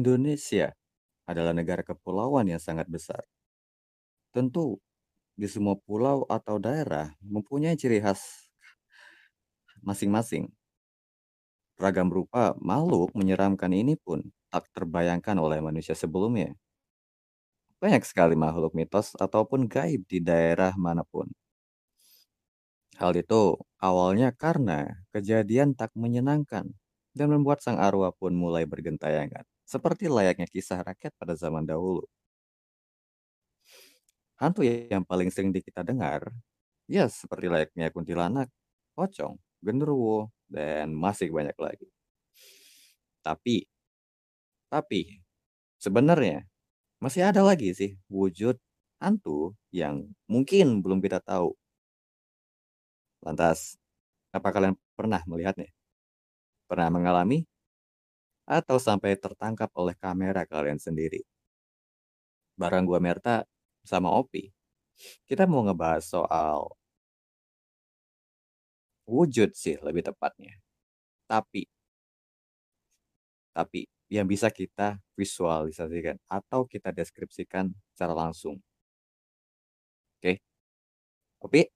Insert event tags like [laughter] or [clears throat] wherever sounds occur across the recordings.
Indonesia adalah negara kepulauan yang sangat besar. Tentu, di semua pulau atau daerah mempunyai ciri khas masing-masing. Ragam rupa makhluk menyeramkan ini pun tak terbayangkan oleh manusia sebelumnya. Banyak sekali makhluk mitos ataupun gaib di daerah mana pun. Hal itu awalnya karena kejadian tak menyenangkan dan membuat sang arwah pun mulai bergentayangan, seperti layaknya kisah rakyat pada zaman dahulu. Hantu yang paling sering kita dengar, ya seperti layaknya kuntilanak, pocong, genderuwo, dan masih banyak lagi. Tapi, tapi sebenarnya masih ada lagi sih wujud hantu yang mungkin belum kita tahu. Lantas, apa kalian pernah melihatnya? Pernah mengalami? Atau sampai tertangkap oleh kamera kalian sendiri? Barang gua Merta sama Opi. Kita mau ngebahas soal wujud sih lebih tepatnya. Tapi tapi yang bisa kita visualisasikan atau kita deskripsikan secara langsung. Oke. Opi?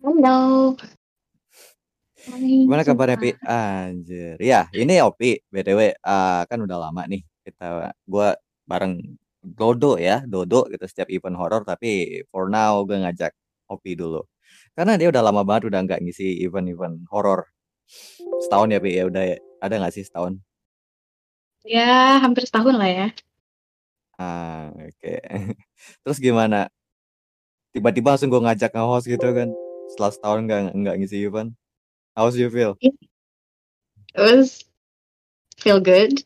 Halo. Gimana kabarnya, Pi? Anjir. Ya, ini Opi, BTW, uh, kan udah lama nih kita gua bareng Dodo ya, Dodo gitu setiap event horor tapi for now gue ngajak Opi dulu. Karena dia udah lama banget udah nggak ngisi event-event horor. Setahun ya, Pi ya udah ya. Ada nggak sih setahun? Ya, hampir setahun lah ya. Ah, oke. Okay. [laughs] Terus gimana? Tiba-tiba langsung gue ngajak nge-host gitu kan. Setelah setahun nggak nggak ngisi event. How's you feel? It was feel good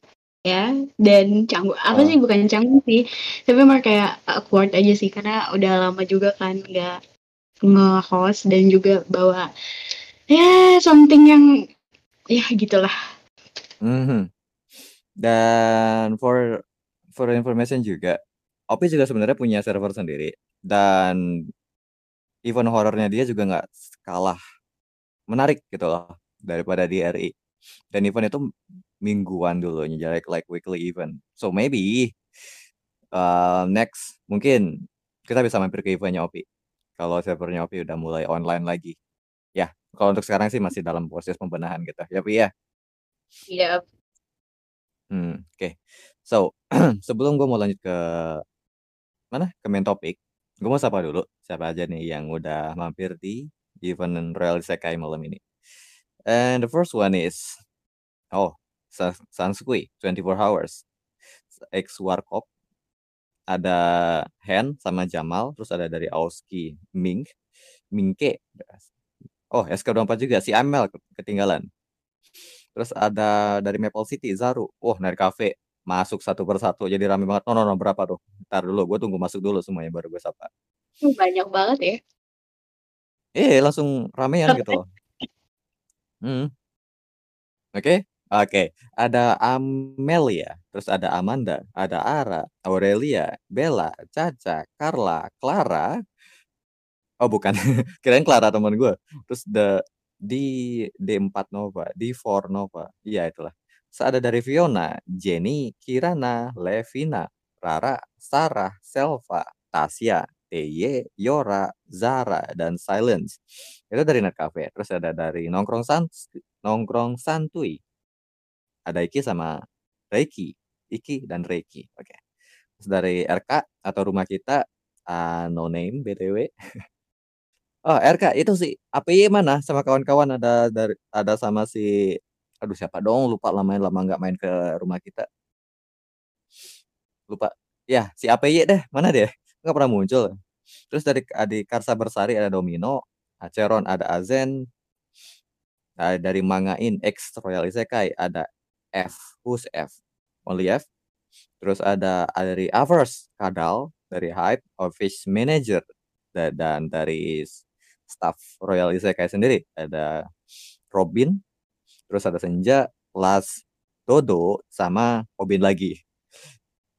ya dan canggung apa Oh. sih bukan canggung sih tapi emang kayak awkward aja sih karena udah lama juga kan nggak nge-host dan juga bawa ya something yang ya gitulah Mhm. Dan for for information juga, Opi juga sebenarnya punya server sendiri dan event horornya dia juga nggak kalah menarik gitu loh daripada di RI. Dan event itu mingguan dulunya, jadi like, like weekly event. So maybe uh, next mungkin kita bisa mampir ke eventnya Opi. Kalau servernya Opi udah mulai online lagi. Ya, kalau untuk sekarang sih masih dalam proses pembenahan gitu. Ya, Pi ya. Iya. Hmm, oke. So, [clears throat] sebelum gue mau lanjut ke mana? Ke main topik, gue mau sapa dulu siapa aja nih yang udah mampir di event Royal Isekai malam ini. And the first one is oh, Sa- Sansui 24 hours. X Warkop. Ada Hen sama Jamal, terus ada dari Aoski, Ming, Mingke. Oh, SK24 juga si Amel ketinggalan. Terus ada dari Maple City, Zaru. Wah, dari cafe. Masuk satu persatu. Jadi rame banget. No, no, no. Berapa tuh? Ntar dulu. Gue tunggu masuk dulu semuanya. Baru gue sapa. banyak banget ya Eh, langsung ramean gitu loh. Hmm. Oke. Oke. Ada Amelia. Terus ada Amanda. Ada Ara. Aurelia. Bella. Caca. Carla. Clara. Oh, bukan. [laughs] Kirain Clara teman gue. Terus the di D4 Nova, D4 Nova. Iya itulah. Terus ada dari Fiona, Jenny, Kirana, Levina, Rara, Sarah, Selva, Tasya, TY, Yora, Zara, dan Silence. Itu dari Net Cafe. Terus ada dari Nongkrong San Nongkrong Santuy. Ada Iki sama Reiki. Iki dan Reiki. Oke. Terus dari RK atau rumah kita uh, no name BTW. Oh, RK itu sih APY mana sama kawan-kawan ada dari ada sama si aduh siapa dong lupa lamanya lama nggak main ke rumah kita. Lupa. Ya, si APY deh, mana deh? Nggak pernah muncul. Terus dari di Karsa Bersari ada Domino, Aceron ada Azen, Nah, dari Mangain X Royal Isekai ada F, who's F? Only F. Terus ada, dari Avers Kadal, dari Hype Office Manager dan, dan dari staff Royal Isekai sendiri ada Robin, terus ada Senja, Las, Dodo, sama Robin lagi.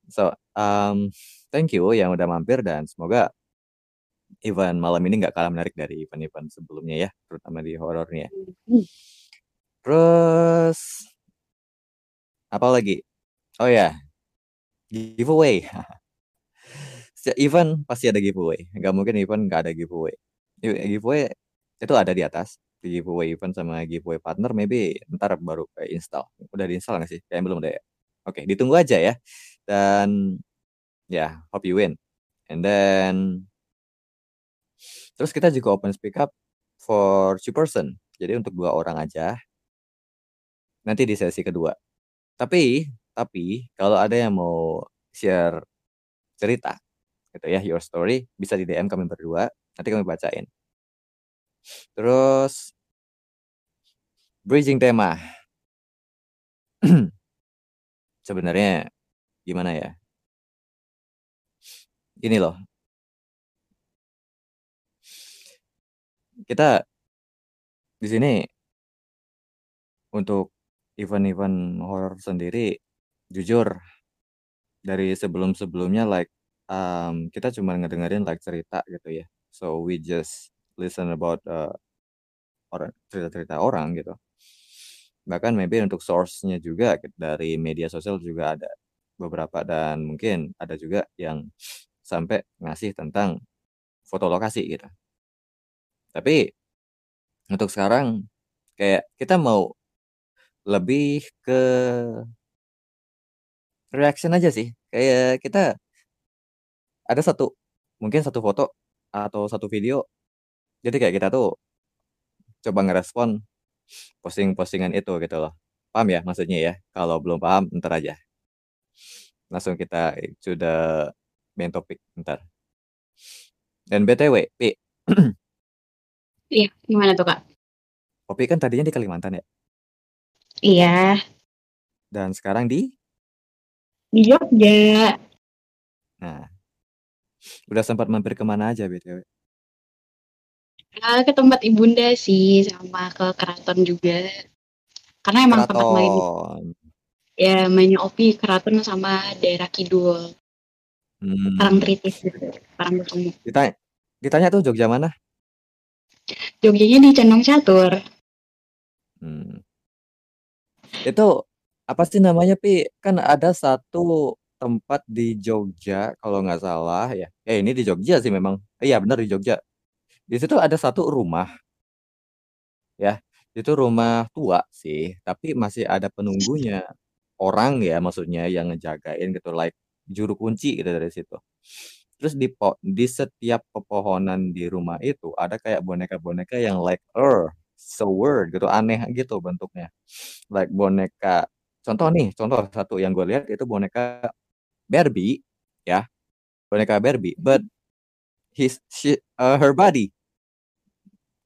So, um, thank you yang udah mampir dan semoga event malam ini nggak kalah menarik dari event-event sebelumnya ya, terutama di horornya. Terus Apa lagi? Oh ya, giveaway. [laughs] Setiap event pasti ada giveaway. Nggak mungkin event nggak ada giveaway. Giveaway itu ada di atas. Giveaway event sama giveaway partner maybe ntar baru kayak install. Udah diinstal nggak sih? Kayaknya belum deh. ya. Oke, ditunggu aja ya. Dan ya, hope you win. And then terus kita juga open speak up for two person. Jadi untuk dua orang aja. Nanti di sesi kedua. Tapi tapi kalau ada yang mau share cerita gitu ya your story bisa di DM kami berdua nanti kami bacain terus bridging tema [clears throat] sebenarnya gimana ya gini loh. Kita di sini untuk event-event horror sendiri jujur dari sebelum-sebelumnya like um, kita cuma ngedengerin like cerita gitu ya. So we just listen about uh, orang cerita-cerita orang gitu. Bahkan maybe untuk source-nya juga dari media sosial juga ada beberapa dan mungkin ada juga yang sampai ngasih tentang foto lokasi gitu. Tapi untuk sekarang kayak kita mau lebih ke reaction aja sih. Kayak kita ada satu mungkin satu foto atau satu video. Jadi kayak kita tuh coba ngerespon posting-postingan itu gitu loh. Paham ya maksudnya ya? Kalau belum paham ntar aja. Langsung kita the main topic ntar dan btw pi. [clears throat] Iya, gimana tuh kak? Popi kan tadinya di Kalimantan ya? Iya, dan sekarang di? Di Jogja. nah udah sempat mampir ke mana aja btw Eh, ke tempat ibunda sih, sama ke keraton juga. Karena emang tempat main keraton. Ya mainnya Opi keraton sama daerah Kidul, hmm. Parangtritis gitu, Parangkusumo. ditanya ditanya tuh Jogja mana Jogjanya di Condong Catur. Hmm. Itu apa sih namanya Pi? Kan ada satu tempat di Jogja kalau nggak salah ya. Ya ini di Jogja sih memang. Iya benar di Jogja. Di situ ada satu rumah. Ya, itu rumah tua sih, tapi masih ada penunggunya. Orang ya maksudnya yang ngejagain gitu like juru kunci gitu dari situ. Terus di di setiap pepohonan di rumah itu ada kayak boneka-boneka yang like er so weird gitu, aneh gitu bentuknya. Like boneka contoh nih, contoh satu yang gue lihat itu boneka Barbie ya. Boneka Barbie, but his she, uh, her body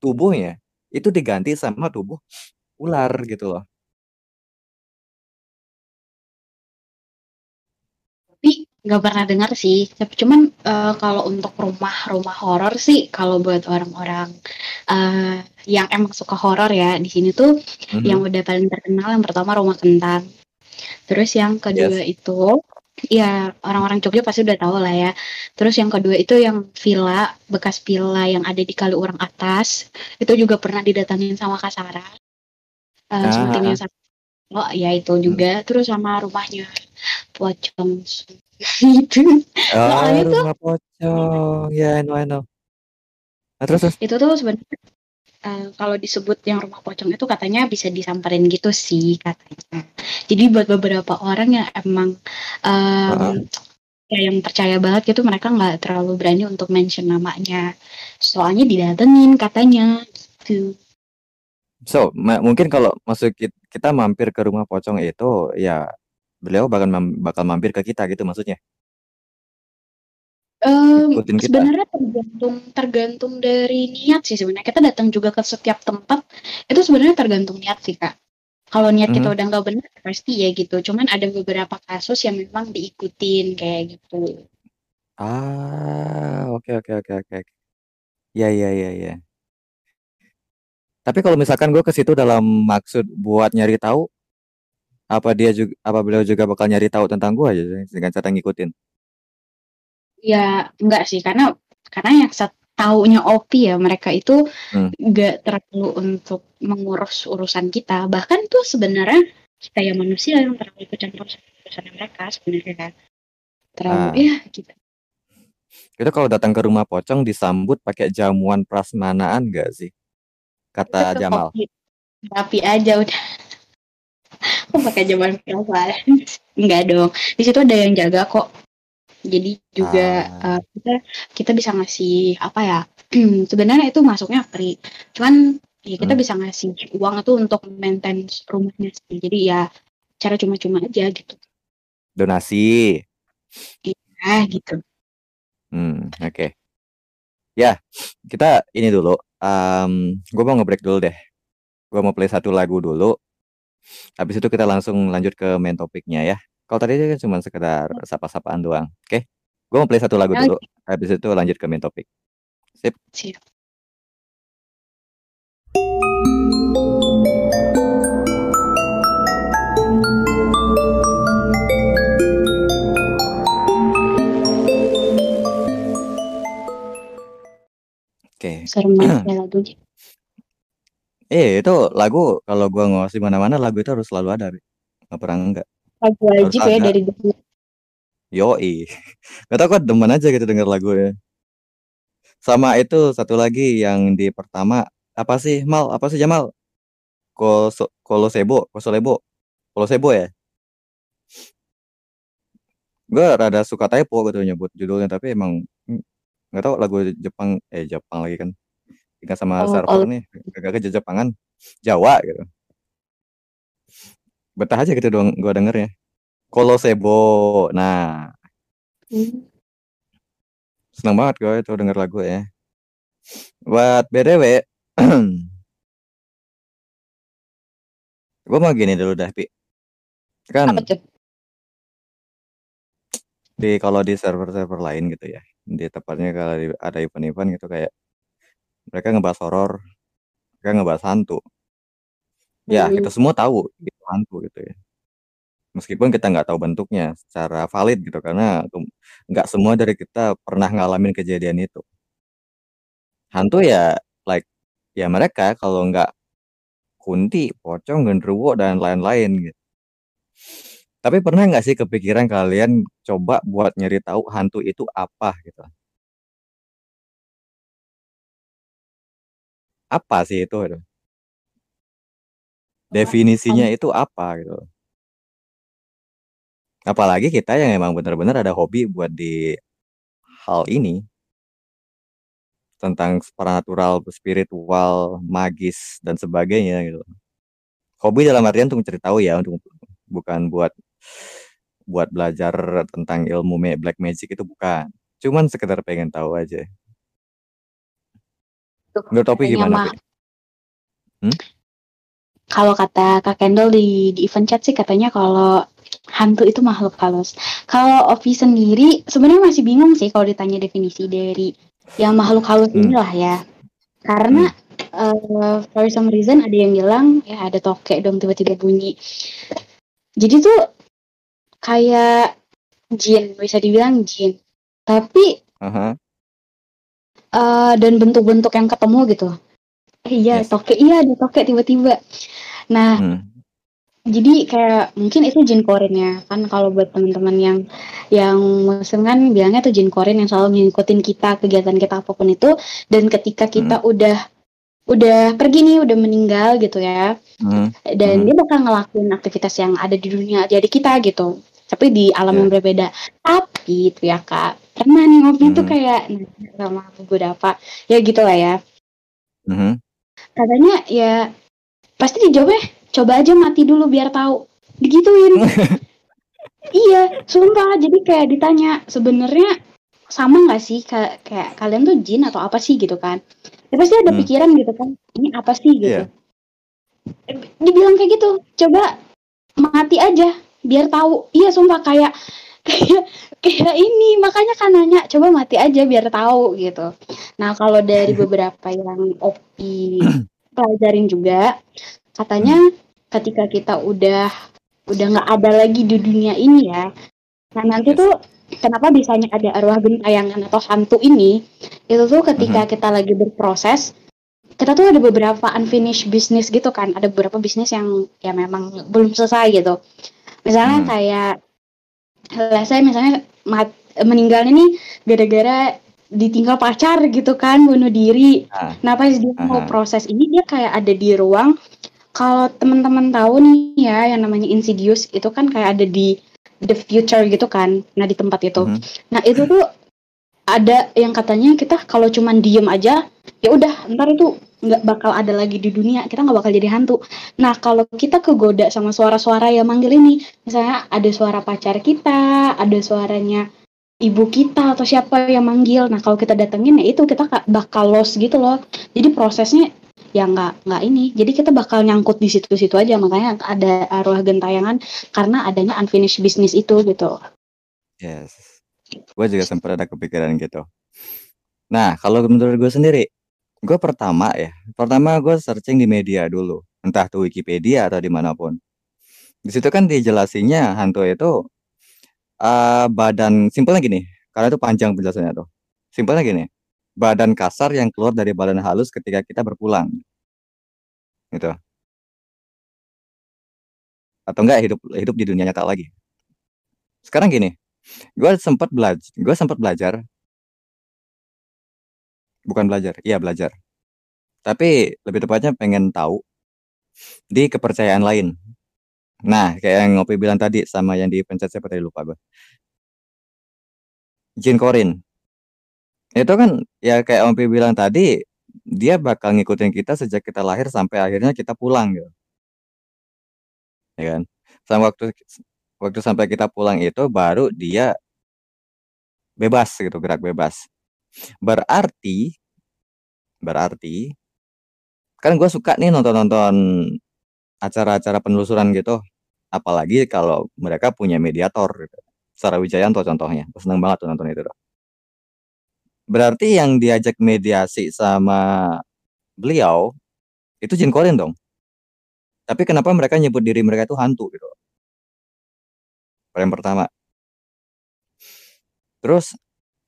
tubuhnya itu diganti sama tubuh ular gitu loh. Nggak pernah dengar sih. Tapi cuman eh, kalau untuk rumah-rumah horor sih, kalau buat orang-orang eh, yang emang suka horor ya, di sini tuh Mhm. yang udah paling terkenal yang pertama Rumah Kentang. Terus yang kedua Yes. itu ya orang-orang Jogja pasti udah tahu lah ya. Terus yang kedua itu yang villa, bekas villa yang ada di Kali Urang atas. Itu juga pernah didatangin sama Kak Sarah. Eh, Ah, sama Oh ya itu Hmm. juga. Terus sama rumahnya Pocong [laughs] itu. Oh, Soalnya tuh rumah pocong. Ya, I know, I know. Nah, terus terus. itu tuh sebenarnya eh, kalau disebut yang rumah pocong itu katanya bisa disamperin gitu sih katanya. Jadi buat beberapa orang yang emang em, Heeh. kayak yang percaya banget gitu mereka nggak terlalu berani untuk mention namanya. Soalnya didatengin katanya gitu. So, mungkin kalau masuk kit- kita mampir ke rumah pocong itu, ya beliau bakal mam- bakal mampir ke kita gitu maksudnya. Ikutin kita. sebenarnya tergantung tergantung dari niat sih sebenarnya. Kita datang juga ke setiap tempat itu sebenarnya tergantung niat sih kak. Kalau niat kita Mhm. udah nggak benar pasti ya gitu. Cuman ada beberapa kasus yang memang diikutin kayak gitu. Ah, oke oke oke oke. oke. Ya ya ya ya. Tapi kalau misalkan gue ke situ dalam maksud buat nyari tahu, apa dia juga apa beliau juga bakal nyari tahu tentang gue aja dengan cara ngikutin. Ya enggak sih karena karena yang taunya Opi ya mereka itu Hmm. nggak terlalu untuk mengurus urusan kita. Bahkan tuh sebenarnya kita yang manusia yang terlalu ikut campur urusan mereka sebenarnya kan terlalu Ah. ya gitu Itu kalau datang ke rumah pocong disambut pakai jamuan prasmanaan gak sih? Kata Jamal. tapi aja udah kok [laughs] pakai zaman perasaan enggak dong di situ ada yang jaga kok jadi juga Ah. eh, kita kita bisa ngasih apa ya [clears throat] sebenarnya itu masuknya free cuman ya kita Hmm. bisa ngasih uang itu untuk maintain rumahnya sih jadi ya cara cuma-cuma aja gitu Donasi. ah gitu Hmm, oke. Ya, kita ini dulu. Um, gue mau nge-break dulu deh. Gue mau play satu lagu dulu. Habis itu kita langsung lanjut ke main topiknya ya. Kalau tadi kan cuma sekedar sapa-sapaan doang. Oke. Gue mau play satu lagu dulu. Habis itu lanjut ke main topik. Sip. sih Oke. lagunya Eh, itu lagu kalau gua ngos di mana-mana lagu itu harus selalu ada, Bi. Nggak pernah enggak. lagu wajib ya dari dulu Yoi. [laughs] Gak tau kok demen aja gitu denger lagunya. Sama itu satu lagi yang di pertama apa sih Mal? Apa sih Jamal? Koso Kolosebo, Kosolebo. Kolosebo ya? Gue rada suka typo gitu nyebut judulnya tapi emang mm, nggak tahu lagu Jepang eh Jepang lagi kan. Ingat sama Oh, server oh. nih, agak ke Jepangan, Jawa gitu. Betah aja gitu dong gua dengernya. Kolosebo. Nah, Hmm. seneng banget gue itu denger lagu ya. Buat BTW, [clears throat] gue mau gini dulu dah, Pi. Kan di kalau di server-server lain gitu ya, di tepatnya kalau ada event-event gitu kayak mereka ngebahas horor, mereka ngebahas hantu. Ya, Hmm. kita semua tahu itu hantu gitu ya. Meskipun kita nggak tahu bentuknya secara valid gitu karena nggak semua dari kita pernah ngalamin kejadian itu. Hantu ya like ya mereka kalau nggak kunti, pocong, genderuwo dan lain-lain gitu. Tapi pernah nggak sih kepikiran kalian coba buat nyari tahu hantu itu apa gitu? Apa sih itu? gitu? Definisinya itu apa gitu? Apalagi kita yang emang benar-benar ada hobi buat di hal ini tentang supernatural, spiritual, magis dan sebagainya gitu. Hobi dalam artian untuk mencari tahu ya, untuk bukan buat buat belajar tentang ilmu black magic itu bukan. Cuman sekedar pengen tahu aja. Tuh, Menurut katanya gimana? Hmm? kalau kata Kak Kendall di, di event chat sih katanya kalau hantu itu makhluk halus. Kalau Ovi sendiri sebenarnya masih bingung sih kalau ditanya definisi dari yang makhluk halus Hmm. inilah ya. Karena eh, for some reason ada yang bilang ya ada tokek dong tiba-tiba bunyi. Jadi tuh kayak jin bisa dibilang jin. Tapi Aha. Eh dan bentuk-bentuk yang ketemu gitu. Eh, iya, Yes. tokek, iya ada tokek tiba-tiba. Nah, Hmm. jadi kayak mungkin itu jin korin ya kan kalau buat teman-teman yang yang muslim kan bilangnya tuh jin korin yang selalu ngikutin kita kegiatan kita apa pun itu dan ketika kita udah udah pergi nih udah meninggal gitu ya Hmm. dan Hmm. dia bakal ngelakuin aktivitas yang ada di dunia jadi kita gitu tapi di alam Ya. yang berbeda tapi itu ya kak pernah nih ngopi tuh Hmm. kayak nah, sama beberapa ya gitulah ya. Mhm. katanya ya pasti dijawabnya coba aja mati dulu biar tahu. Digituin. [laughs] Iya sumpah. Jadi kayak ditanya sebenarnya sama nggak sih kayak kayak kalian tuh jin atau apa sih? Gitu kan. Ya pasti ada Hmm. pikiran gitu kan ini apa sih? Gitu. Iya. Eh, dibilang kayak gitu coba mati aja biar tahu. Iya sumpah. Kayak [laughs] kayak kayak ini makanya kan nanya coba mati aja biar tahu gitu nah kalau dari [laughs] beberapa yang opi [clears throat] pelajarin juga katanya ketika kita udah udah nggak ada lagi di dunia ini ya nah nanti Yes. tuh kenapa bisanya ada arwah gentayangan atau hantu ini itu tuh ketika kita lagi berproses kita tuh ada beberapa unfinished business gitu kan ada beberapa bisnis yang ya memang belum selesai gitu misalnya Hmm. kayak saya misalnya mat, meninggal ini gara-gara ditinggal pacar gitu kan bunuh diri Ah. nah pas dia mau Aha. proses ini dia kayak ada di ruang kalau teman-teman tahu nih ya yang namanya Insidious itu kan kayak ada di the future gitu kan nah di tempat itu Mhm. nah itu tuh ada yang katanya kita kalau cuman diem aja ya udah ntar itu nggak bakal ada lagi di dunia kita nggak bakal jadi hantu nah kalau kita kegoda sama suara-suara yang manggil ini misalnya ada suara pacar kita ada suaranya ibu kita atau siapa yang manggil nah kalau kita datengin ya itu kita ka- bakal lost gitu loh jadi prosesnya ya nggak nggak ini jadi kita bakal nyangkut di situ-situ aja makanya ada arwah gentayangan karena adanya unfinished business itu gitu Yes. Gue juga sempat ada kepikiran gitu. Nah, kalau menurut gue sendiri, gue pertama ya, pertama gue searching di media dulu, entah tuh Wikipedia atau di mana pun. Di situ kan dijelasinnya hantu itu eh badan simpelnya gini, karena itu panjang penjelasannya tuh. Simpelnya gini, badan kasar yang keluar dari badan halus ketika kita berpulang. Gitu. Atau enggak hidup hidup di dunia nyata lagi. Sekarang gini, gue sempat belajar, gue sempat belajar bukan belajar, iya belajar. Tapi lebih tepatnya pengen tahu di kepercayaan lain. Nah, kayak yang Ngopi bilang tadi sama yang dipencet siapa tadi lupa gue. Jin Korin. Itu kan ya kayak Ngopi bilang tadi, dia bakal ngikutin kita sejak kita lahir sampai akhirnya kita pulang gitu. Ya kan? Sama waktu waktu sampai kita pulang itu baru dia bebas gitu, gerak bebas. Berarti berarti kan gue suka nih nonton-nonton acara-acara penelusuran gitu. Apalagi kalau mereka punya mediator gitu. Sarah Wijayanto contohnya. Gue seneng banget tuh nonton itu tuh. berarti yang diajak mediasi sama beliau itu Jin Korin dong? Tapi kenapa mereka nyebut diri mereka itu hantu gitu? Yang pertama. Terus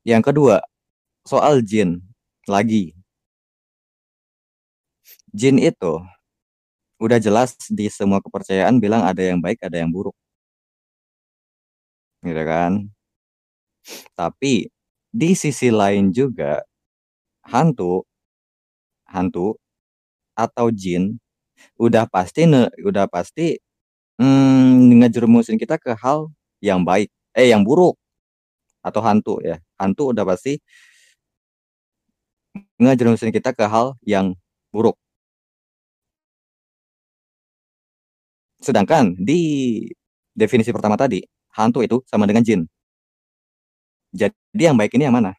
yang kedua soal jin lagi jin itu udah jelas di semua kepercayaan bilang ada yang baik, ada yang buruk. Gitu kan? Tapi di sisi lain juga hantu hantu atau jin udah pasti ne, udah pasti hmm, ngejerumusin kita ke hal yang baik, eh yang buruk atau hantu ya. Hantu udah pasti ngejerumusin kita ke hal yang buruk. Sedangkan di definisi pertama tadi, hantu itu sama dengan jin. Jadi yang baik ini yang mana?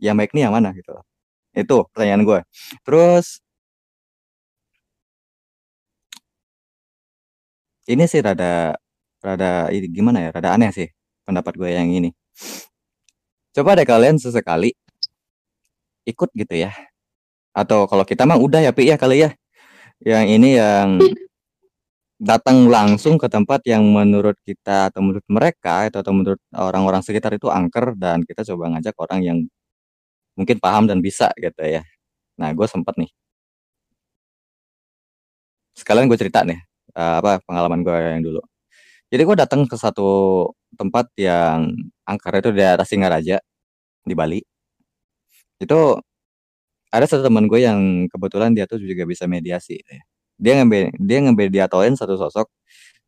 Yang baik ini yang mana gitu. Itu pertanyaan gue. Terus ini sih rada rada ini gimana ya? Rada aneh sih pendapat gue yang ini. Coba deh kalian sesekali ikut gitu ya. Atau kalau kita mah udah ya Pi ya kali ya. Yang ini yang [laughs] datang langsung ke tempat yang menurut kita atau menurut mereka atau, atau menurut orang-orang sekitar itu angker dan kita coba ngajak orang yang mungkin paham dan bisa gitu ya. Nah, gue sempet nih. Sekalian gue cerita nih uh, apa pengalaman gue yang dulu. Jadi gue datang ke satu tempat yang angker itu daerah Singaraja di Bali. Itu ada satu teman gue yang kebetulan dia tuh juga bisa mediasi. Dia ngambil dia ngambil diatoin satu sosok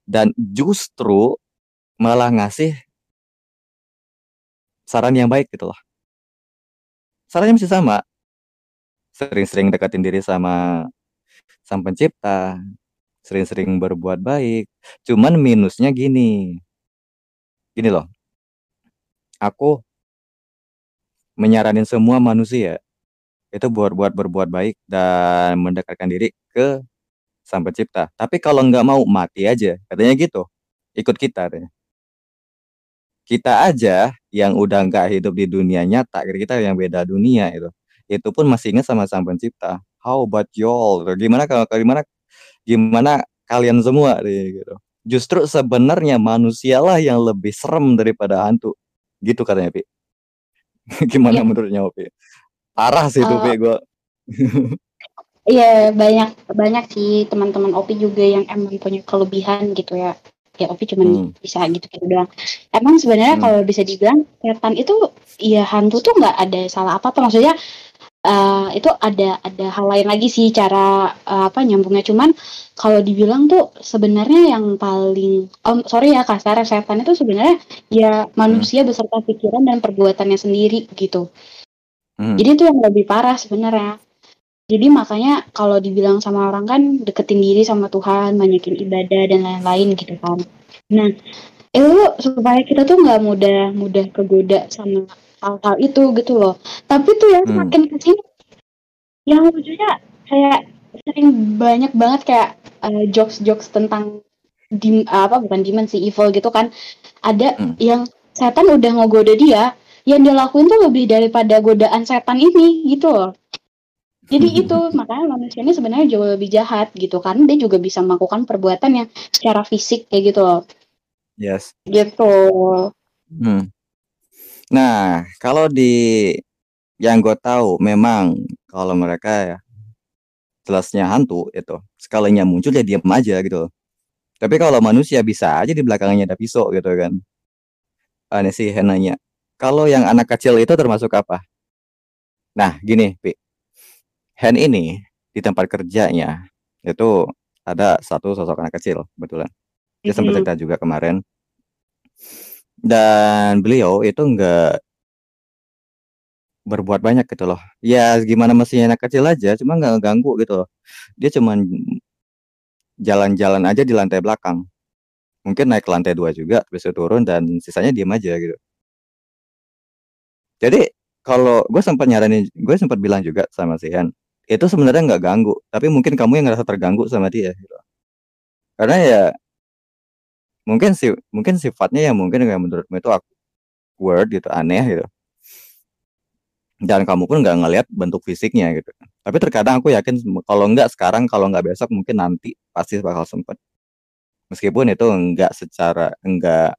dan justru malah ngasih saran yang baik gitu loh. Sarannya masih sama. Sering-sering deketin diri sama sang pencipta, sering-sering berbuat baik. Cuman minusnya gini. Gini loh. Aku menyaranin semua manusia itu buat buat berbuat baik dan mendekatkan diri ke sang pencipta. Tapi kalau nggak mau mati aja, katanya gitu. Ikut kita katanya. Kita aja yang udah nggak hidup di dunia nyata, kita yang beda dunia itu. Itu pun masih ingat sama sang pencipta. How about y'all? Gimana kalau gimana gimana kalian semua gitu. Justru sebenarnya manusialah yang lebih serem daripada hantu. Gitu katanya, Pi. [laughs] gimana ya. menurutnya, Pi? Parah sih itu, Eee Pi, gua. [laughs] Iya, banyak banyak sih teman-teman Opi juga yang emang punya kelebihan gitu ya. Ya Opi cuman Hmm. bisa gitu-gitu doang. Emang sebenarnya Hmm. kalau bisa dibilang setan itu ya hantu tuh nggak ada salah apa-apa, maksudnya, eee, itu ada ada hal lain lagi sih cara, eee, apa, nyambungnya. Cuman kalau dibilang tuh sebenarnya yang paling mmm, sorry ya kasar, setan itu sebenarnya ya Hmm. manusia beserta pikiran dan perbuatannya sendiri gitu. Hmm. Jadi itu yang lebih parah sebenarnya. Jadi makanya kalau dibilang sama orang kan deketin diri sama Tuhan, banyakin ibadah dan lain-lain gitu kan. Nah, itu supaya kita tuh nggak mudah mudah kegoda sama hal-hal itu gitu loh. Tapi tuh ya Hmm. makin ke sini yang lucunya kayak sering banyak banget kayak, eee, jokes-jokes tentang dim apa, bukan demon sih, evil gitu kan. Ada Hmm. yang setan udah ngegoda dia, yang dia lakuin tuh lebih daripada godaan setan ini gitu loh. Jadi itu, makanya manusia ini sebenarnya jauh lebih jahat gitu kan, dia juga bisa melakukan perbuatan yang secara fisik kayak gitu loh. Yes. Gitu. Hmm. Nah, kalau di yang gue tahu memang kalau mereka ya jelasnya hantu itu, sekalinya muncul ya diem aja gitu. Tapi kalau manusia bisa aja di belakangnya ada pisau gitu kan. Aneh sih Hen nanya, "Kalau yang anak kecil itu termasuk apa?" Nah, gini, Pi. Hen ini di tempat kerjanya itu ada satu sosok anak kecil kebetulan. Dia sempat Mhm. cerita juga kemarin. Dan beliau itu enggak berbuat banyak gitu loh. Ya gimana mestinya anak kecil aja, cuma nggak ngeganggu gitu loh. Dia cuman jalan-jalan aja di lantai belakang. Mungkin naik ke lantai 2 juga, itu turun dan sisanya diem aja gitu. Jadi kalau gue sempat nyaranin gue sempat bilang juga sama si Hen, itu sebenarnya nggak ganggu, tapi mungkin kamu yang ngerasa terganggu sama dia gitu. Karena ya mungkin si mungkin sifatnya yang mungkin yang menurutmu itu awkward gitu, aneh gitu. Dan kamu pun nggak ngelihat bentuk fisiknya gitu. Tapi terkadang aku yakin kalau nggak sekarang, kalau nggak besok, mungkin nanti pasti bakal sempet. Meskipun itu nggak secara nggak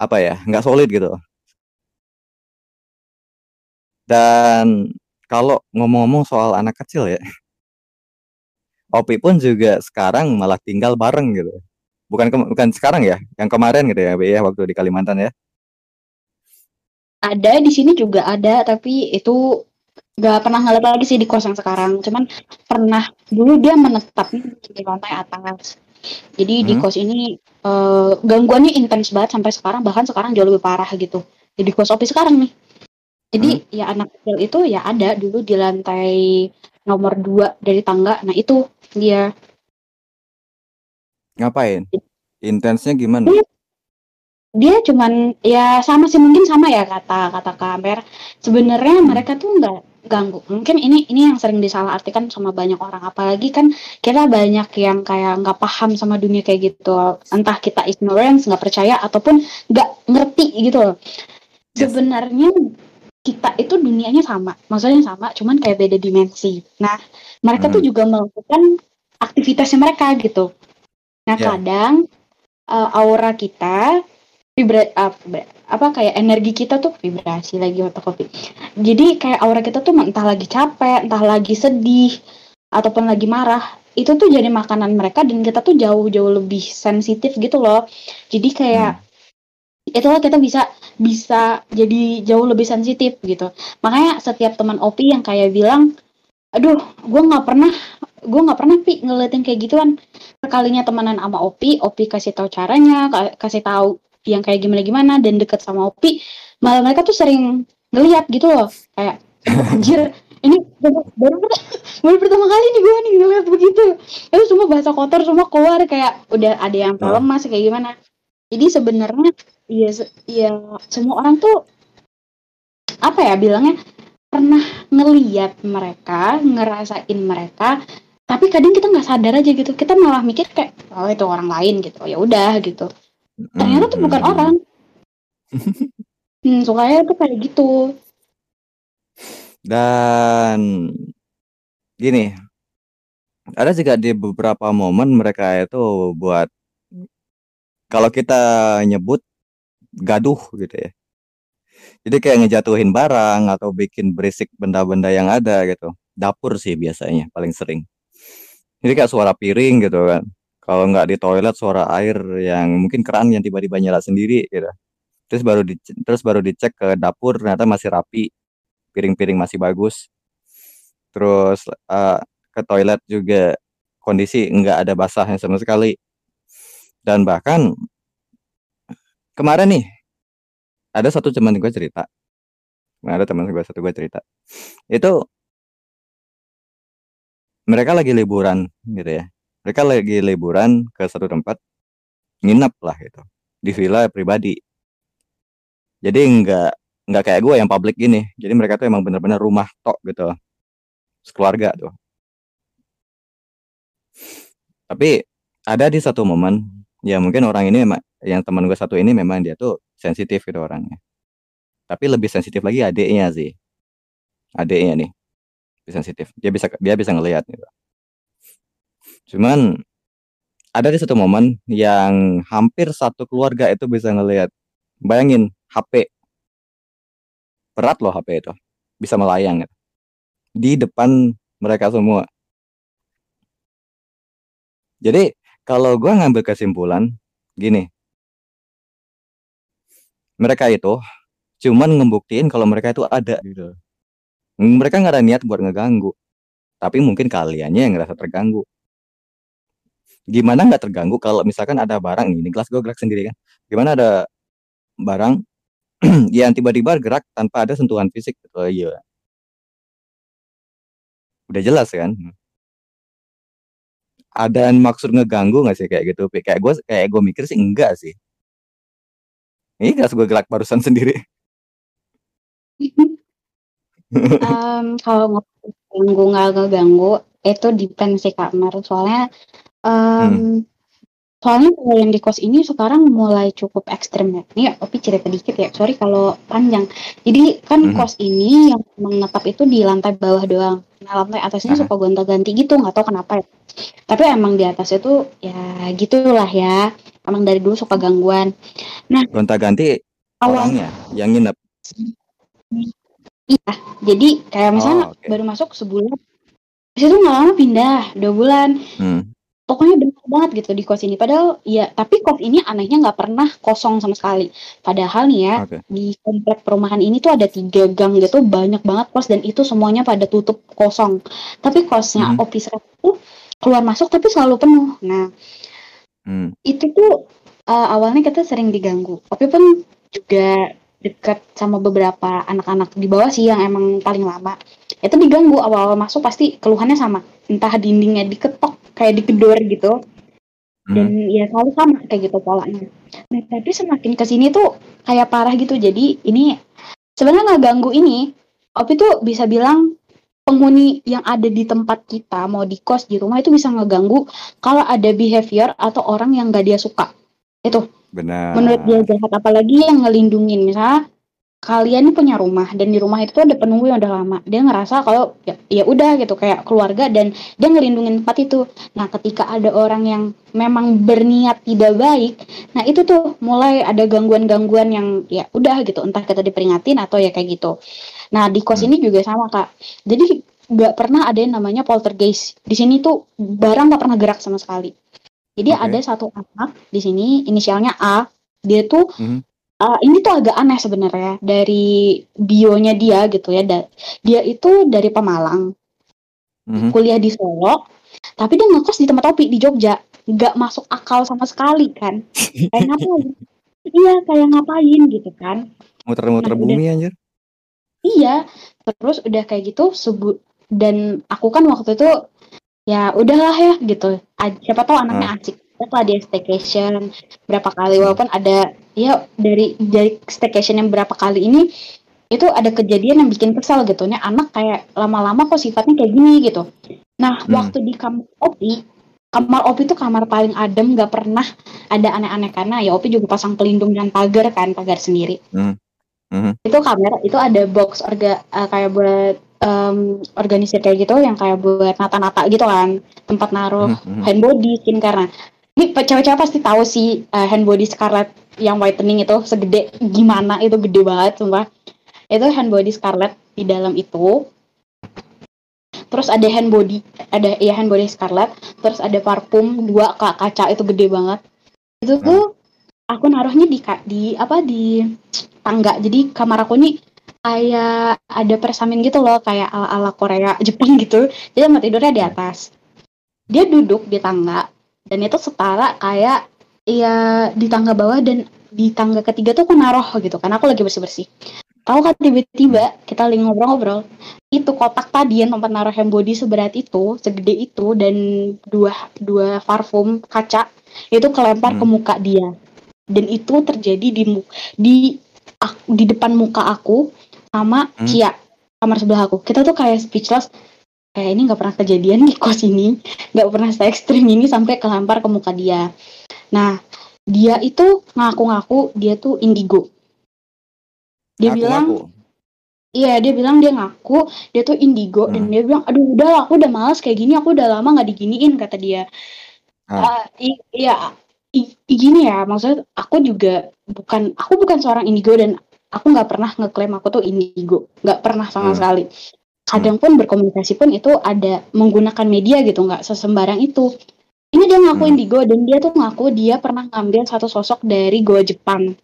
apa ya, nggak solid gitu. Dan kalau ngomong-ngomong soal anak kecil ya. Opi pun juga sekarang malah tinggal bareng gitu. Bukan kem bukan sekarang ya, yang kemarin gitu ya, Pi, ya, waktu di Kalimantan ya. Ada, di sini juga ada, tapi itu nggak pernah ngeliat lagi sih di kos yang sekarang. Cuman pernah dulu dia menetap di lantai atas. Jadi di Mhm. kos ini, eee, gangguannya intens banget sampai sekarang, bahkan sekarang jauh lebih parah gitu. Di kos Opi sekarang nih. Jadi Mhm. ya anak kecil itu ya ada dulu di lantai nomor 2 dari tangga. Nah itu dia. Ngapain? Intensnya gimana? Dia dia cuman ya sama sih, mungkin sama ya kata kata Kak Amper, sebenarnya Hmm. mereka tuh nggak ganggu. Mungkin ini ini yang sering disalahartikan sama banyak orang, apalagi kan kita banyak yang kayak nggak paham sama dunia kayak gitu. Entah kita ignorance, nggak percaya, ataupun nggak ngerti gitu loh. Yes. Sebenarnya kita itu dunianya sama, maksudnya sama, cuman kayak beda dimensi. Nah, mereka tuh Mhm. juga melakukan aktivitasnya mereka gitu. Nah, Ya. kadang, eee, aura kita vibra apa apa, kayak energi kita tuh vibrasi lagi fotokopi. Jadi kayak aura kita tuh entah lagi capek, entah lagi sedih, ataupun lagi marah, itu tuh jadi makanan mereka dan kita tuh jauh-jauh lebih sensitif gitu loh. Jadi kayak Hmm. itulah kita bisa bisa jadi jauh lebih sensitif gitu. Makanya setiap teman Opi yang kayak bilang, "Aduh, gue nggak pernah gue nggak pernah Pi ngeliatin kayak gituan." Sekalinya temenan sama Opi, Opi kasih tahu caranya, ka kasih tahu yang kayak gimana-gimana dan deket sama Opi, malah mereka tuh sering ngelihat gitu loh. Kayak, "Anjir, ini baru baru baru pertama kali nih gue nih ngeliat begitu." Itu semua bahasa kotor semua keluar kayak udah ada yang Heeh. lemas kayak gimana. Jadi sebenarnya ya ya semua orang tuh apa ya bilangnya, pernah ngelihat mereka, ngerasain mereka, tapi kadang kita nggak sadar aja gitu. Kita malah mikir kayak, "Oh, itu orang lain," gitu. Ya udah gitu. Ternyata tuh bukan orang. [laughs] Hmm, sukanya tuh kayak gitu. Dan gini, ada juga di beberapa momen mereka itu buat kalau kita nyebut gaduh gitu ya. Jadi kayak ngejatuhin barang atau bikin berisik benda-benda yang ada gitu. Dapur sih biasanya paling sering. Jadi kayak suara piring gitu kan. Kalau nggak di toilet suara air yang mungkin keran yang tiba-tiba nyala sendiri gitu. Terus baru di, terus baru dicek ke dapur ternyata masih rapi. Piring-piring masih bagus. Terus uh, ke toilet juga kondisi nggak ada basahnya sama sekali. Dan bahkan kemarin nih ada satu teman gue cerita ada teman gue satu gue cerita itu mereka lagi liburan gitu ya mereka lagi liburan ke satu tempat nginep lah gitu di villa pribadi jadi nggak nggak kayak gue yang publik gini jadi mereka tuh emang bener-bener rumah tok gitu sekeluarga tuh tapi ada di satu momen ya mungkin orang ini yang teman gue satu ini memang dia tuh sensitif gitu orangnya. Tapi lebih sensitif lagi adiknya sih. Adiknya nih. Sensitif. Dia bisa dia bisa ngelihat gitu. Cuman ada di satu momen yang hampir satu keluarga itu bisa ngelihat. Bayangin HP. Berat loh HP itu. Bisa melayang gitu. Di depan mereka semua. Jadi kalau gue ngambil kesimpulan gini, mereka itu cuman ngebuktiin kalau mereka itu ada gitu. Mereka nggak ada niat buat ngeganggu. Tapi mungkin kaliannya yang ngerasa terganggu. Gimana nggak terganggu kalau misalkan ada barang ini gelas gue gerak sendiri kan. Gimana ada barang [clears throat] yang tiba-tiba gerak tanpa ada sentuhan fisik. Oh, iya. Udah jelas kan? Ada maksud ngeganggu nggak sih kayak gitu? Kayak gue kayak gue mikir sih enggak sih. Ini gas gue gelak barusan [laughs] sendiri. [laughs] um, kalau ganggu nggak ngeganggu itu depend sih kamar soalnya um, hmm. soalnya kalau yang di kos ini sekarang mulai cukup ekstrim ya. Ini tapi cerita dikit ya sorry kalau panjang. Jadi kan hmm. kos ini yang menetap itu di lantai bawah doang. Nah lantai atasnya suka gonta-ganti gitu nggak tahu kenapa ya. Tapi emang di atas itu ya gitulah ya. Emang dari dulu suka gangguan. Nah gonta-ganti orangnya yang nginep iya jadi kayak misalnya oh, okay. baru masuk sebulan itu nggak lama pindah dua bulan hmm. pokoknya benar banget gitu di kos ini padahal ya tapi kos ini anehnya nggak pernah kosong sama sekali padahal nih ya okay. di komplek perumahan ini tuh ada tiga gang gitu banyak banget kos dan itu semuanya pada tutup kosong tapi kosnya hmm. office itu keluar masuk tapi selalu penuh nah Hmm. Itu tuh uh, awalnya kita sering diganggu, tapi pun juga dekat sama beberapa anak-anak di bawah sih yang emang paling lama. Itu diganggu awal-awal masuk pasti keluhannya sama, entah dindingnya diketok kayak digedor gitu. Dan hmm. ya selalu sama kayak gitu polanya. Nah, tapi semakin ke sini tuh kayak parah gitu. Jadi ini sebenarnya nggak ganggu ini. Opi tuh bisa bilang penghuni yang ada di tempat kita mau di kos di rumah itu bisa ngeganggu kalau ada behavior atau orang yang gak dia suka itu benar menurut dia jahat apalagi yang ngelindungin misalnya kalian punya rumah dan di rumah itu tuh ada penunggu yang udah lama dia ngerasa kalau ya, ya udah gitu kayak keluarga dan dia ngelindungin tempat itu nah ketika ada orang yang memang berniat tidak baik nah itu tuh mulai ada gangguan-gangguan yang ya udah gitu entah kita diperingatin atau ya kayak gitu Nah di kos hmm. ini juga sama kak. Jadi nggak pernah ada yang namanya poltergeist. Di sini tuh barang nggak pernah gerak sama sekali. Jadi okay. ada satu anak di sini inisialnya A. Dia tuh hmm. uh, ini tuh agak aneh sebenarnya dari bionya dia gitu ya. Da dia itu dari Pemalang, hmm. kuliah di Solo, tapi dia ngekos di tempat topi di Jogja. Nggak masuk akal sama sekali kan? [laughs] kayak ngapain? iya kayak ngapain gitu kan? Muter-muter nah, bumi anjir iya terus udah kayak gitu subuh dan aku kan waktu itu ya udahlah ya gitu siapa tahu anaknya hmm. asik lah dia staycation berapa kali walaupun ada ya dari dari staycation yang berapa kali ini itu ada kejadian yang bikin kesal gitu nih anak kayak lama-lama kok sifatnya kayak gini gitu nah hmm. waktu di kamar opi kamar opi itu kamar paling adem gak pernah ada aneh-aneh karena ya opi juga pasang pelindung dan pagar kan pagar sendiri hmm. Mm-hmm. Itu kamera, itu ada box orga uh, kayak buat um, organisir kayak gitu yang kayak buat nata-nata gitu kan, tempat naruh mm-hmm. hand body karena Ini cewek-cewek pasti tahu sih uh, hand body Scarlett yang whitening itu segede gimana itu gede banget sumpah. Itu hand body Scarlet di dalam itu. Terus ada hand body, ada ya hand body Scarlet. Terus ada parfum dua kak kaca itu gede banget. Itu tuh aku naruhnya di di apa di tangga. Jadi kamar aku nih kayak ada persamin gitu loh, kayak ala, ala Korea [laughs] Jepang gitu. Jadi tempat tidurnya di atas. Dia duduk di tangga dan itu setara kayak ya di tangga bawah dan di tangga ketiga tuh aku naruh gitu kan aku lagi bersih bersih tahu kan tiba-tiba kita lagi ngobrol-ngobrol itu kotak tadi yang tempat naruh hand body seberat itu segede itu dan dua dua parfum kaca itu kelempar hmm. ke muka dia dan itu terjadi di di di depan muka aku sama hmm. Kia kamar sebelah aku. Kita tuh kayak speechless. Kayak ini nggak pernah kejadian di kos ini. Nggak pernah se ekstrim ini sampai kelempar ke muka dia. Nah dia itu ngaku-ngaku dia tuh indigo. Dia ngaku, bilang iya dia bilang dia ngaku dia tuh indigo hmm. dan dia bilang aduh udah aku udah males kayak gini aku udah lama nggak diginiin kata dia. Ah. uh, iya gini ya maksudnya aku juga bukan aku bukan seorang indigo dan aku nggak pernah ngeklaim aku tuh indigo nggak pernah sama hmm. sekali kadang pun berkomunikasi pun itu ada menggunakan media gitu nggak sesembarang itu ini dia ngaku hmm. indigo dan dia tuh ngaku dia pernah ngambil satu sosok dari goa Jepang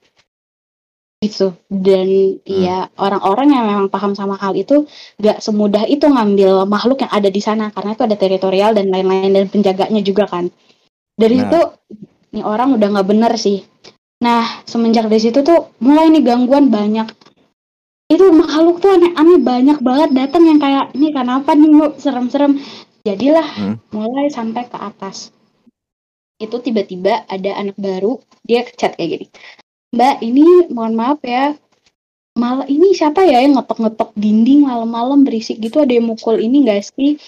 gitu dan hmm. ya orang-orang yang memang paham sama hal itu gak semudah itu ngambil makhluk yang ada di sana karena itu ada teritorial dan lain-lain dan penjaganya juga kan dari nah. itu ini orang udah nggak bener sih nah semenjak dari situ tuh mulai nih gangguan banyak. Itu makhluk tuh aneh-aneh banyak banget datang yang kayak ini kenapa nih bu? Serem-serem. Jadilah hmm. mulai sampai ke atas. Itu tiba-tiba ada anak baru dia chat kayak gini. Mbak ini mohon maaf ya malah ini siapa ya yang ngetok-ngetok dinding malam-malam berisik gitu ada yang mukul ini gak sih?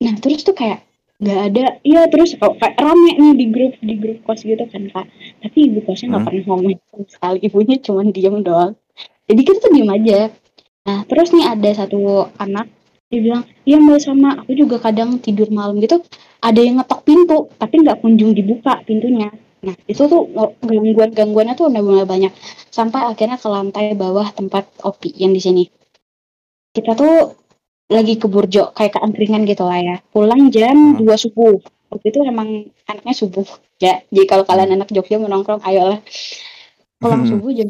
Nah terus tuh kayak nggak ada. Iya terus kok kayak rame nih di grup di grup kos gitu kan kak. Tapi ibu kosnya nggak hmm. pernah ngomong sekali. Ibunya cuma diem doang. Jadi kita tuh diem aja. Nah terus nih ada satu anak dia bilang iya mbak sama. Aku juga kadang tidur malam gitu. Ada yang ngetok pintu tapi nggak kunjung dibuka pintunya. Nah itu tuh gangguan gangguannya tuh udah mulai banyak. Sampai akhirnya ke lantai bawah tempat opi yang di sini. Kita tuh lagi ke burjo kayak ke angkringan gitu lah ya. Pulang jam hmm. 2 subuh. Waktu itu emang anaknya subuh. Ya jadi kalau kalian anak Jogja mau nongkrong ayolah. Pulang hmm. subuh jam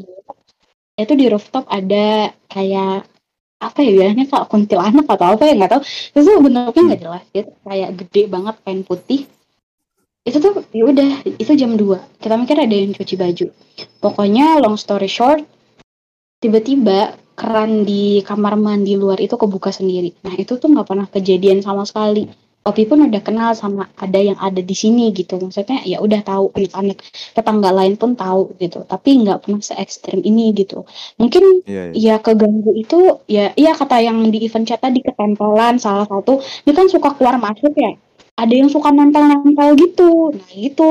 itu di rooftop ada kayak apa ya bilangnya kok kuntilanak atau apa ya? Nggak tahu. Itu bentuknya nggak hmm. jelas gitu kayak gede banget kain putih. Itu tuh ya udah itu jam 2 kita mikir ada yang cuci baju. Pokoknya long story short tiba-tiba keran di kamar mandi luar itu kebuka sendiri. Nah itu tuh nggak pernah kejadian sama sekali. Opi pun udah kenal sama ada yang ada di sini gitu. Maksudnya ya udah tahu anak-anak tetangga lain pun tahu gitu. Tapi nggak pernah se ekstrim ini gitu. Mungkin yeah, yeah. ya keganggu itu ya iya kata yang di event chat tadi ketempelan salah satu. Dia kan suka keluar masuk ya. Ada yang suka nempel-nempel gitu. Nah itu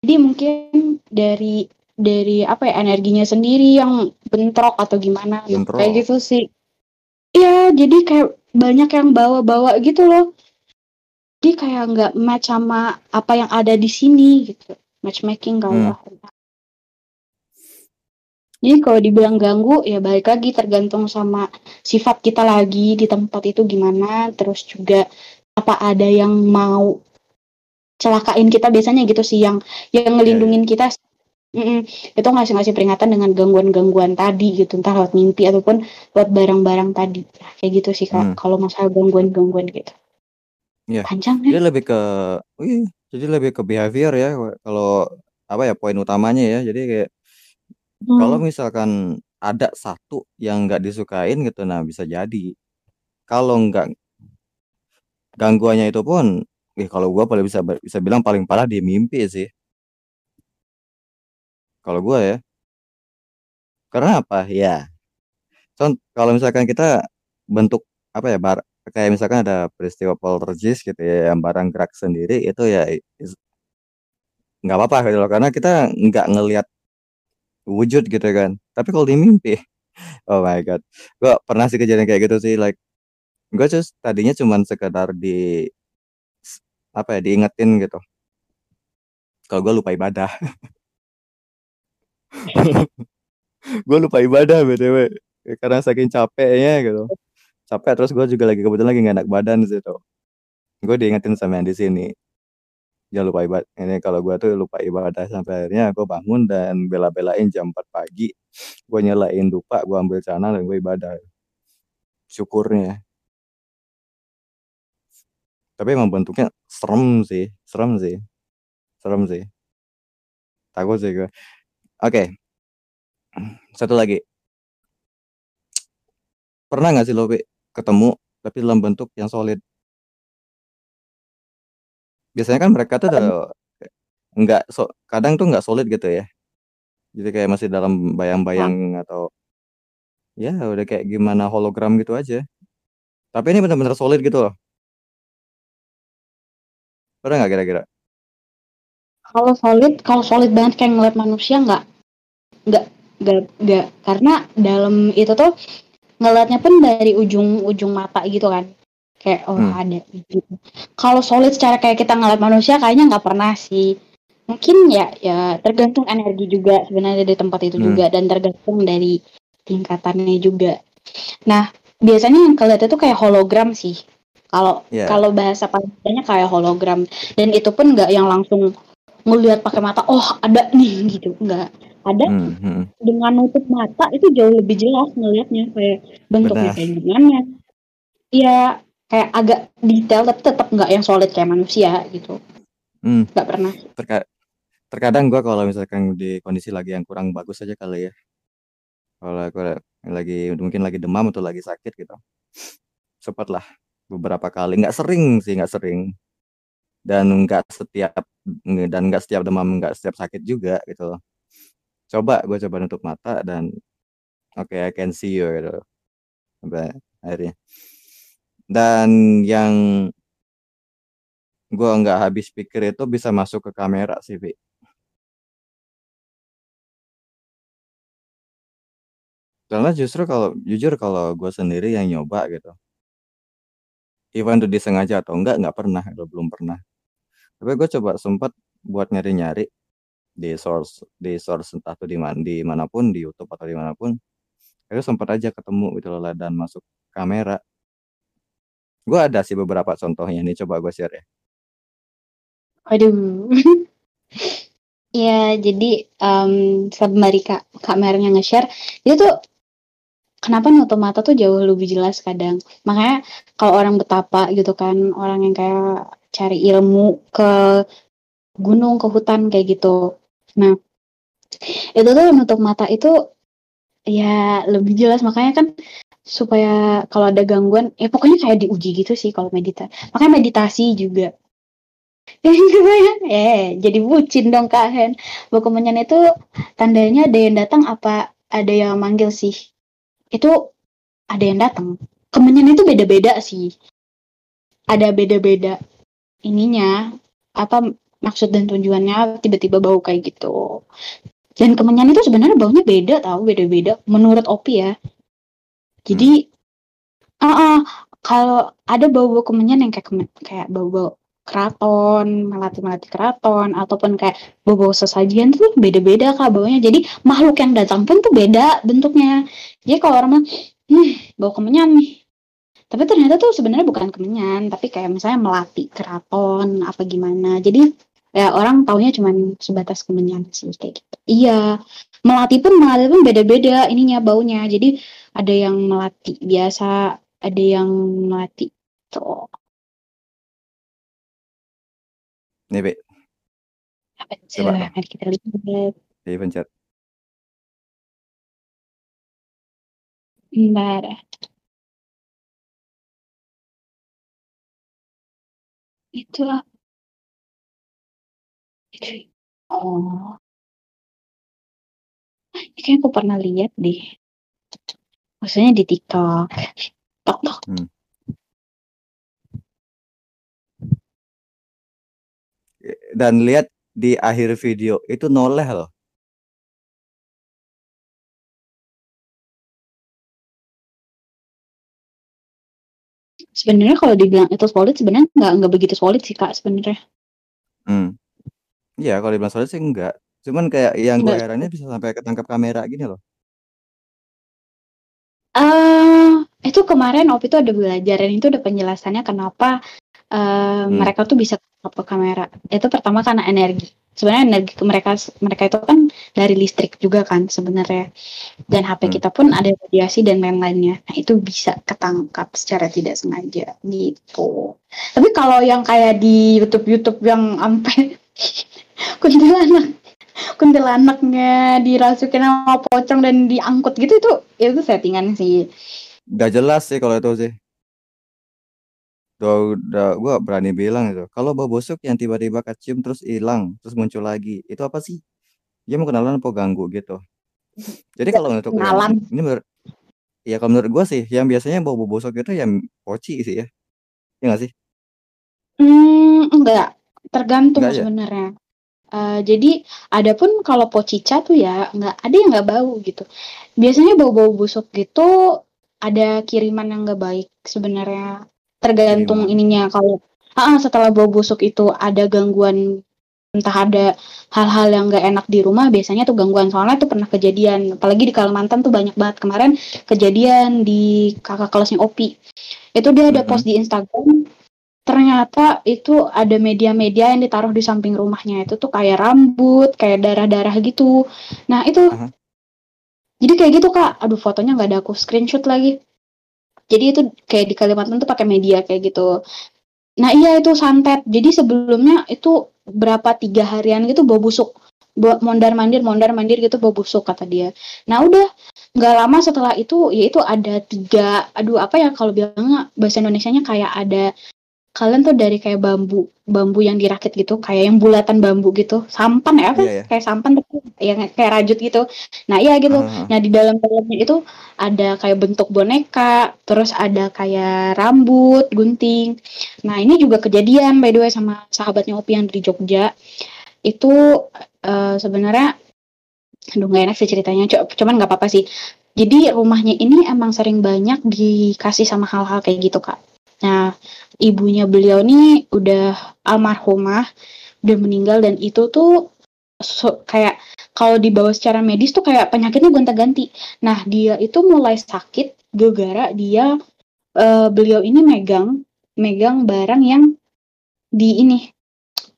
jadi mungkin dari dari apa ya energinya sendiri yang bentrok atau gimana bentrok. kayak gitu sih Iya, jadi kayak banyak yang bawa-bawa gitu loh. Dia kayak nggak match sama apa yang ada di sini gitu. Matchmaking kalau hmm. Jadi kalau dibilang ganggu ya balik lagi tergantung sama sifat kita lagi di tempat itu gimana, terus juga apa ada yang mau celakain kita biasanya gitu sih yang yang ngelindungin iya, iya. kita Mm-mm. Itu ngasih-ngasih peringatan dengan gangguan-gangguan tadi gitu, entah lewat mimpi ataupun lewat barang-barang tadi. kayak gitu sih Kak, hmm. kalau masalah gangguan-gangguan gitu. Iya. Panjang ya? Jadi lebih ke wih, jadi lebih ke behavior ya kalau apa ya poin utamanya ya. Jadi kayak hmm. kalau misalkan ada satu yang nggak disukain gitu, nah bisa jadi. Kalau nggak gangguannya itu pun, eh kalau gua paling bisa bisa bilang paling parah di mimpi sih. Kalau gue ya. Karena apa? Ya. Contoh kalau misalkan kita bentuk apa ya bar kayak misalkan ada peristiwa poltergeist gitu ya yang barang gerak sendiri itu ya nggak apa-apa gitu loh karena kita nggak ngelihat wujud gitu kan tapi kalau di mimpi [laughs] oh my god gue pernah sih kejadian kayak gitu sih like gue just tadinya cuman sekedar di apa ya diingetin gitu kalau gue lupa ibadah [laughs] Gue lupa ibadah BTW, karena saking capeknya gitu. Capek terus gue juga lagi kebetulan lagi gak enak badan di situ. Gue diingetin sama yang di sini. Jangan lupa ibadah. Ini kalau gue tuh lupa ibadah sampai akhirnya gue bangun dan bela-belain jam 4 pagi. Gue nyalain dupa, gue ambil celana dan gue ibadah. Syukurnya. Tapi emang bentuknya serem sih, serem sih. Serem sih. Takut sih gue. Oke. Satu lagi. Pernah gak sih lo Pi, ketemu tapi dalam bentuk yang solid? Biasanya kan mereka tuh nggak so, kadang tuh nggak solid gitu ya. Jadi kayak masih dalam bayang-bayang atau ya udah kayak gimana hologram gitu aja. Tapi ini benar-benar solid gitu loh. Pernah nggak kira-kira? Kalau solid, kalau solid banget kayak ngeliat manusia nggak, nggak, nggak, nggak, karena dalam itu tuh ngeliatnya pun dari ujung-ujung mata gitu kan, kayak oh Hmm. ada gitu. Kalau solid secara kayak kita ngeliat manusia kayaknya nggak pernah sih. Mungkin ya, ya tergantung energi juga sebenarnya di tempat itu Hmm. juga dan tergantung dari tingkatannya juga. Nah, biasanya yang kelihatan itu kayak hologram sih. Kalau Ya. kalau bahasa palingnya kayak hologram dan itu pun nggak yang langsung ngelihat pakai mata, oh ada nih gitu, nggak. Ada Hmm, hmm. dengan nutup mata itu jauh lebih jelas ngelihatnya kayak bentuknya kayak gimana. Iya, kayak agak detail tapi tetap nggak yang solid kayak manusia gitu. Hmm. Nggak pernah. Terka terkadang gue kalau misalkan di kondisi lagi yang kurang bagus aja kali ya. Kalau aku lagi mungkin lagi demam atau lagi sakit gitu. Sempatlah beberapa kali, nggak sering sih, nggak sering. Dan nggak setiap dan nggak setiap demam, nggak setiap sakit juga gitu loh. Coba gue coba nutup mata dan oke I can see you gitu. Sampai akhirnya. Dan yang gue nggak habis pikir itu bisa masuk ke kamera sih, Vi. Karena justru kalau jujur kalau gue sendiri yang nyoba gitu. Even itu disengaja atau enggak, nggak pernah, gitu, belum pernah. Tapi gue coba sempat buat nyari-nyari di source di source entah tuh di mana di mana pun di YouTube atau di mana pun itu sempat aja ketemu gitu loh dan masuk kamera gue ada sih beberapa contohnya nih coba gue share ya Waduh. [laughs] ya, jadi um, sembari kak kameranya nge-share, itu tuh kenapa nutup mata tuh jauh lebih jelas kadang. Makanya kalau orang betapa gitu kan, orang yang kayak cari ilmu ke gunung, ke hutan kayak gitu. Nah, itu tuh nutup mata itu ya lebih jelas makanya kan supaya kalau ada gangguan ya pokoknya kayak diuji gitu sih kalau meditasi. Makanya meditasi juga [laughs] eh jadi bucin dong Kak Hen. Buku menyan itu tandanya ada yang datang apa ada yang manggil sih? Itu ada yang datang. Kemenyan itu beda-beda sih. Ada beda-beda ininya apa maksud dan tujuannya tiba-tiba bau kayak gitu. Dan kemenyan itu sebenarnya baunya beda tahu beda-beda menurut Opi ya. Jadi ah uh, kalau ada bau-bau kemenyan yang kayak kemen, kayak bau-bau keraton, melati-melati keraton, ataupun kayak bau-bau sesajian tuh beda-beda kak baunya. Jadi makhluk yang datang pun tuh beda bentuknya. Jadi kalau orang hmm, bau kemenyan nih. Tapi ternyata tuh sebenarnya bukan kemenyan, tapi kayak misalnya melati keraton apa gimana. Jadi ya orang taunya cuman sebatas kemenyan sih kayak gitu. Iya, melati pun melati pun beda-beda ininya baunya. Jadi ada yang melati biasa, ada yang melati tuh. nih Bi Apa Coba mari kita lihat. di pencet Bentar. Itu apa? Itu. Oh. Kayaknya aku pernah lihat deh. Maksudnya di TikTok. Tok tok. Hmm. dan lihat di akhir video itu noleh loh Sebenarnya kalau dibilang itu solid sebenarnya nggak nggak begitu solid sih kak sebenarnya. Hmm. ya kalau dibilang solid sih enggak. Cuman kayak yang gue bisa sampai ketangkap kamera gini loh. Eh, itu kemarin Op itu ada belajaran itu ada penjelasannya kenapa uh, hmm. mereka tuh bisa ke kamera. Itu pertama karena energi. Sebenarnya energi mereka mereka itu kan dari listrik juga kan sebenarnya. Dan HP hmm. kita pun ada radiasi dan lain-lainnya. Nah, itu bisa ketangkap secara tidak sengaja gitu. Tapi kalau yang kayak di YouTube-YouTube yang sampai [laughs] kuntilanak kuntilanaknya dirasukin sama pocong dan diangkut gitu itu itu settingan sih. Gak jelas sih kalau itu sih. Udah udah gue berani bilang itu, kalau bau busuk yang tiba-tiba kecium terus hilang, terus muncul lagi, itu apa sih? Dia mau kenalan apa ganggu gitu. Jadi kalau untuk Kenalan. ini menurut ya kalau menurut gue sih, yang biasanya bau bau busuk itu yang poci sih ya. Iya nggak sih? Hmm, enggak, tergantung Enggak ya? sebenarnya. Uh, jadi adapun kalau pocica tuh ya nggak ada yang nggak bau gitu. Biasanya bau-bau busuk gitu ada kiriman yang nggak baik sebenarnya tergantung Gimana? ininya. Kalau ah, setelah bau busuk itu ada gangguan entah ada hal-hal yang gak enak di rumah biasanya tuh gangguan. Soalnya tuh pernah kejadian. Apalagi di Kalimantan tuh banyak banget. Kemarin kejadian di kakak kelasnya Opi. Itu dia ada mm -hmm. post di Instagram. Ternyata itu ada media-media yang ditaruh di samping rumahnya. Itu tuh kayak rambut kayak darah-darah gitu. Nah itu uh -huh. jadi kayak gitu kak. Aduh fotonya nggak ada. Aku screenshot lagi jadi itu kayak di Kalimantan tuh pakai media kayak gitu. Nah iya itu santet. Jadi sebelumnya itu berapa tiga harian gitu bau busuk. Mondar mandir, mondar mandir gitu bau busuk kata dia. Nah udah nggak lama setelah itu ya itu ada tiga aduh apa ya kalau bilang bahasa Indonesia-nya kayak ada kalian tuh dari kayak bambu bambu yang dirakit gitu kayak yang bulatan bambu gitu. Sampan ya apa? Yeah, yeah. kayak sampan tapi yang kayak rajut gitu. Nah iya gitu. Uh-huh. nah di dalam dalamnya itu ada kayak bentuk boneka terus ada kayak rambut gunting. Nah ini juga kejadian by the way sama sahabatnya Opi yang dari Jogja. Itu uh, sebenarnya aduh gak enak sih ceritanya cuman nggak apa-apa sih. Jadi rumahnya ini emang sering banyak dikasih sama hal-hal kayak gitu kak Nah, ibunya beliau nih udah almarhumah, udah meninggal dan itu tuh so, kayak kalau dibawa secara medis tuh kayak penyakitnya gonta-ganti. Nah, dia itu mulai sakit gara-gara dia uh, beliau ini megang megang barang yang di ini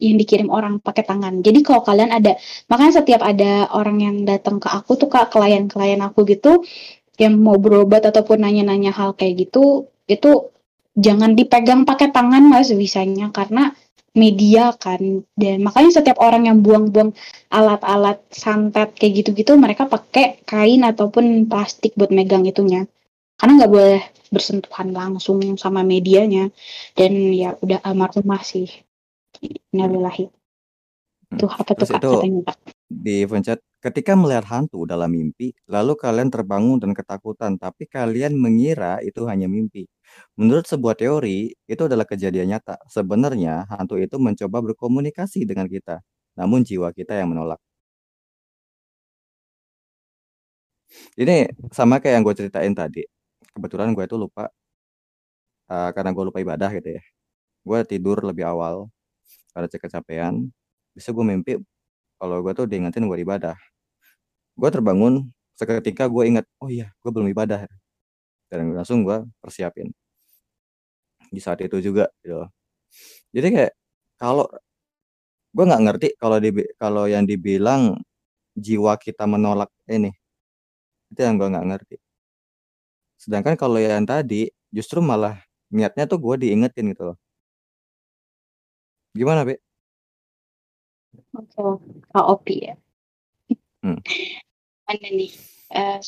yang dikirim orang pakai tangan. Jadi kalau kalian ada, makanya setiap ada orang yang datang ke aku tuh kak klien-klien aku gitu yang mau berobat ataupun nanya-nanya hal kayak gitu, itu jangan dipegang pakai tangan lah sebisanya karena media kan. Dan makanya setiap orang yang buang-buang alat-alat santet kayak gitu-gitu mereka pakai kain ataupun plastik buat megang itunya. Karena nggak boleh bersentuhan langsung sama medianya. Dan ya udah almarhumah sih. Innalillahi. Hmm. tuh apa tuh kak, katanya di pencet ketika melihat hantu dalam mimpi lalu kalian terbangun dan ketakutan tapi kalian mengira itu hanya mimpi Menurut sebuah teori, itu adalah kejadian nyata. Sebenarnya, hantu itu mencoba berkomunikasi dengan kita, namun jiwa kita yang menolak. Ini sama kayak yang gue ceritain tadi. Kebetulan gue itu lupa, uh, karena gue lupa ibadah gitu ya. Gue tidur lebih awal, karena cek kecapean. Bisa gue mimpi, kalau gue tuh diingetin gue ibadah. Gue terbangun, seketika gue ingat, oh iya, gue belum ibadah. Dan langsung gue persiapin. Di saat itu juga gitu jadi kayak kalau gue nggak ngerti kalau di kalau yang dibilang jiwa kita menolak ini itu yang gue nggak ngerti. Sedangkan kalau yang tadi justru malah niatnya tuh gue diingetin gitu loh. Gimana Be? Oke, Kak Opi ya. Hmm. Mana nih? Uh,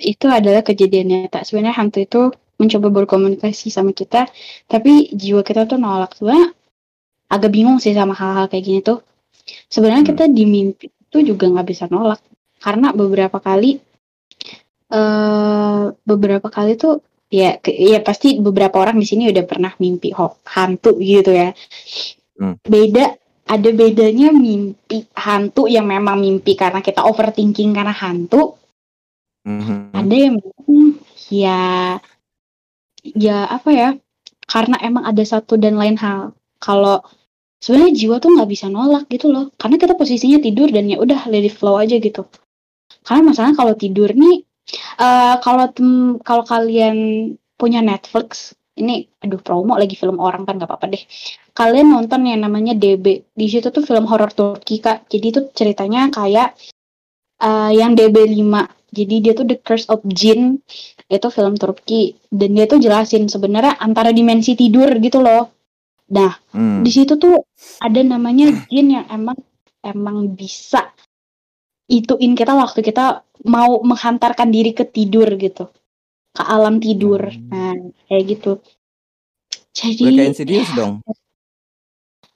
itu adalah kejadian nyata. Sebenarnya hantu itu mencoba berkomunikasi sama kita, tapi jiwa kita tuh nolak. Sebenarnya agak bingung sih sama hal-hal kayak gini tuh. Sebenarnya hmm. kita di mimpi itu juga nggak bisa nolak, karena beberapa kali, uh, beberapa kali tuh ya ya pasti beberapa orang di sini udah pernah mimpi hantu gitu ya. Hmm. Beda ada bedanya mimpi hantu yang memang mimpi karena kita overthinking karena hantu hmm Ada yang ya ya apa ya, karena emang ada satu dan lain hal. Kalau sebenarnya jiwa tuh nggak bisa nolak gitu loh, karena kita posisinya tidur dan ya udah let it flow aja gitu. Karena masalahnya kalau tidur nih, Uh, kalau tem kalau kalian punya Netflix, ini aduh promo lagi film orang kan nggak apa-apa deh. Kalian nonton yang namanya DB. Di situ tuh film horor Turki Kak. Jadi itu ceritanya kayak uh, yang DB5. Jadi dia tuh The Curse of Jin. Itu film Turki dan dia tuh jelasin sebenarnya antara dimensi tidur gitu loh. Nah, hmm. di situ tuh ada namanya jin yang emang emang bisa ituin kita waktu kita mau menghantarkan diri ke tidur gitu ke alam tidur. Hmm. nah kayak gitu. Jadi kayak Insidious dong?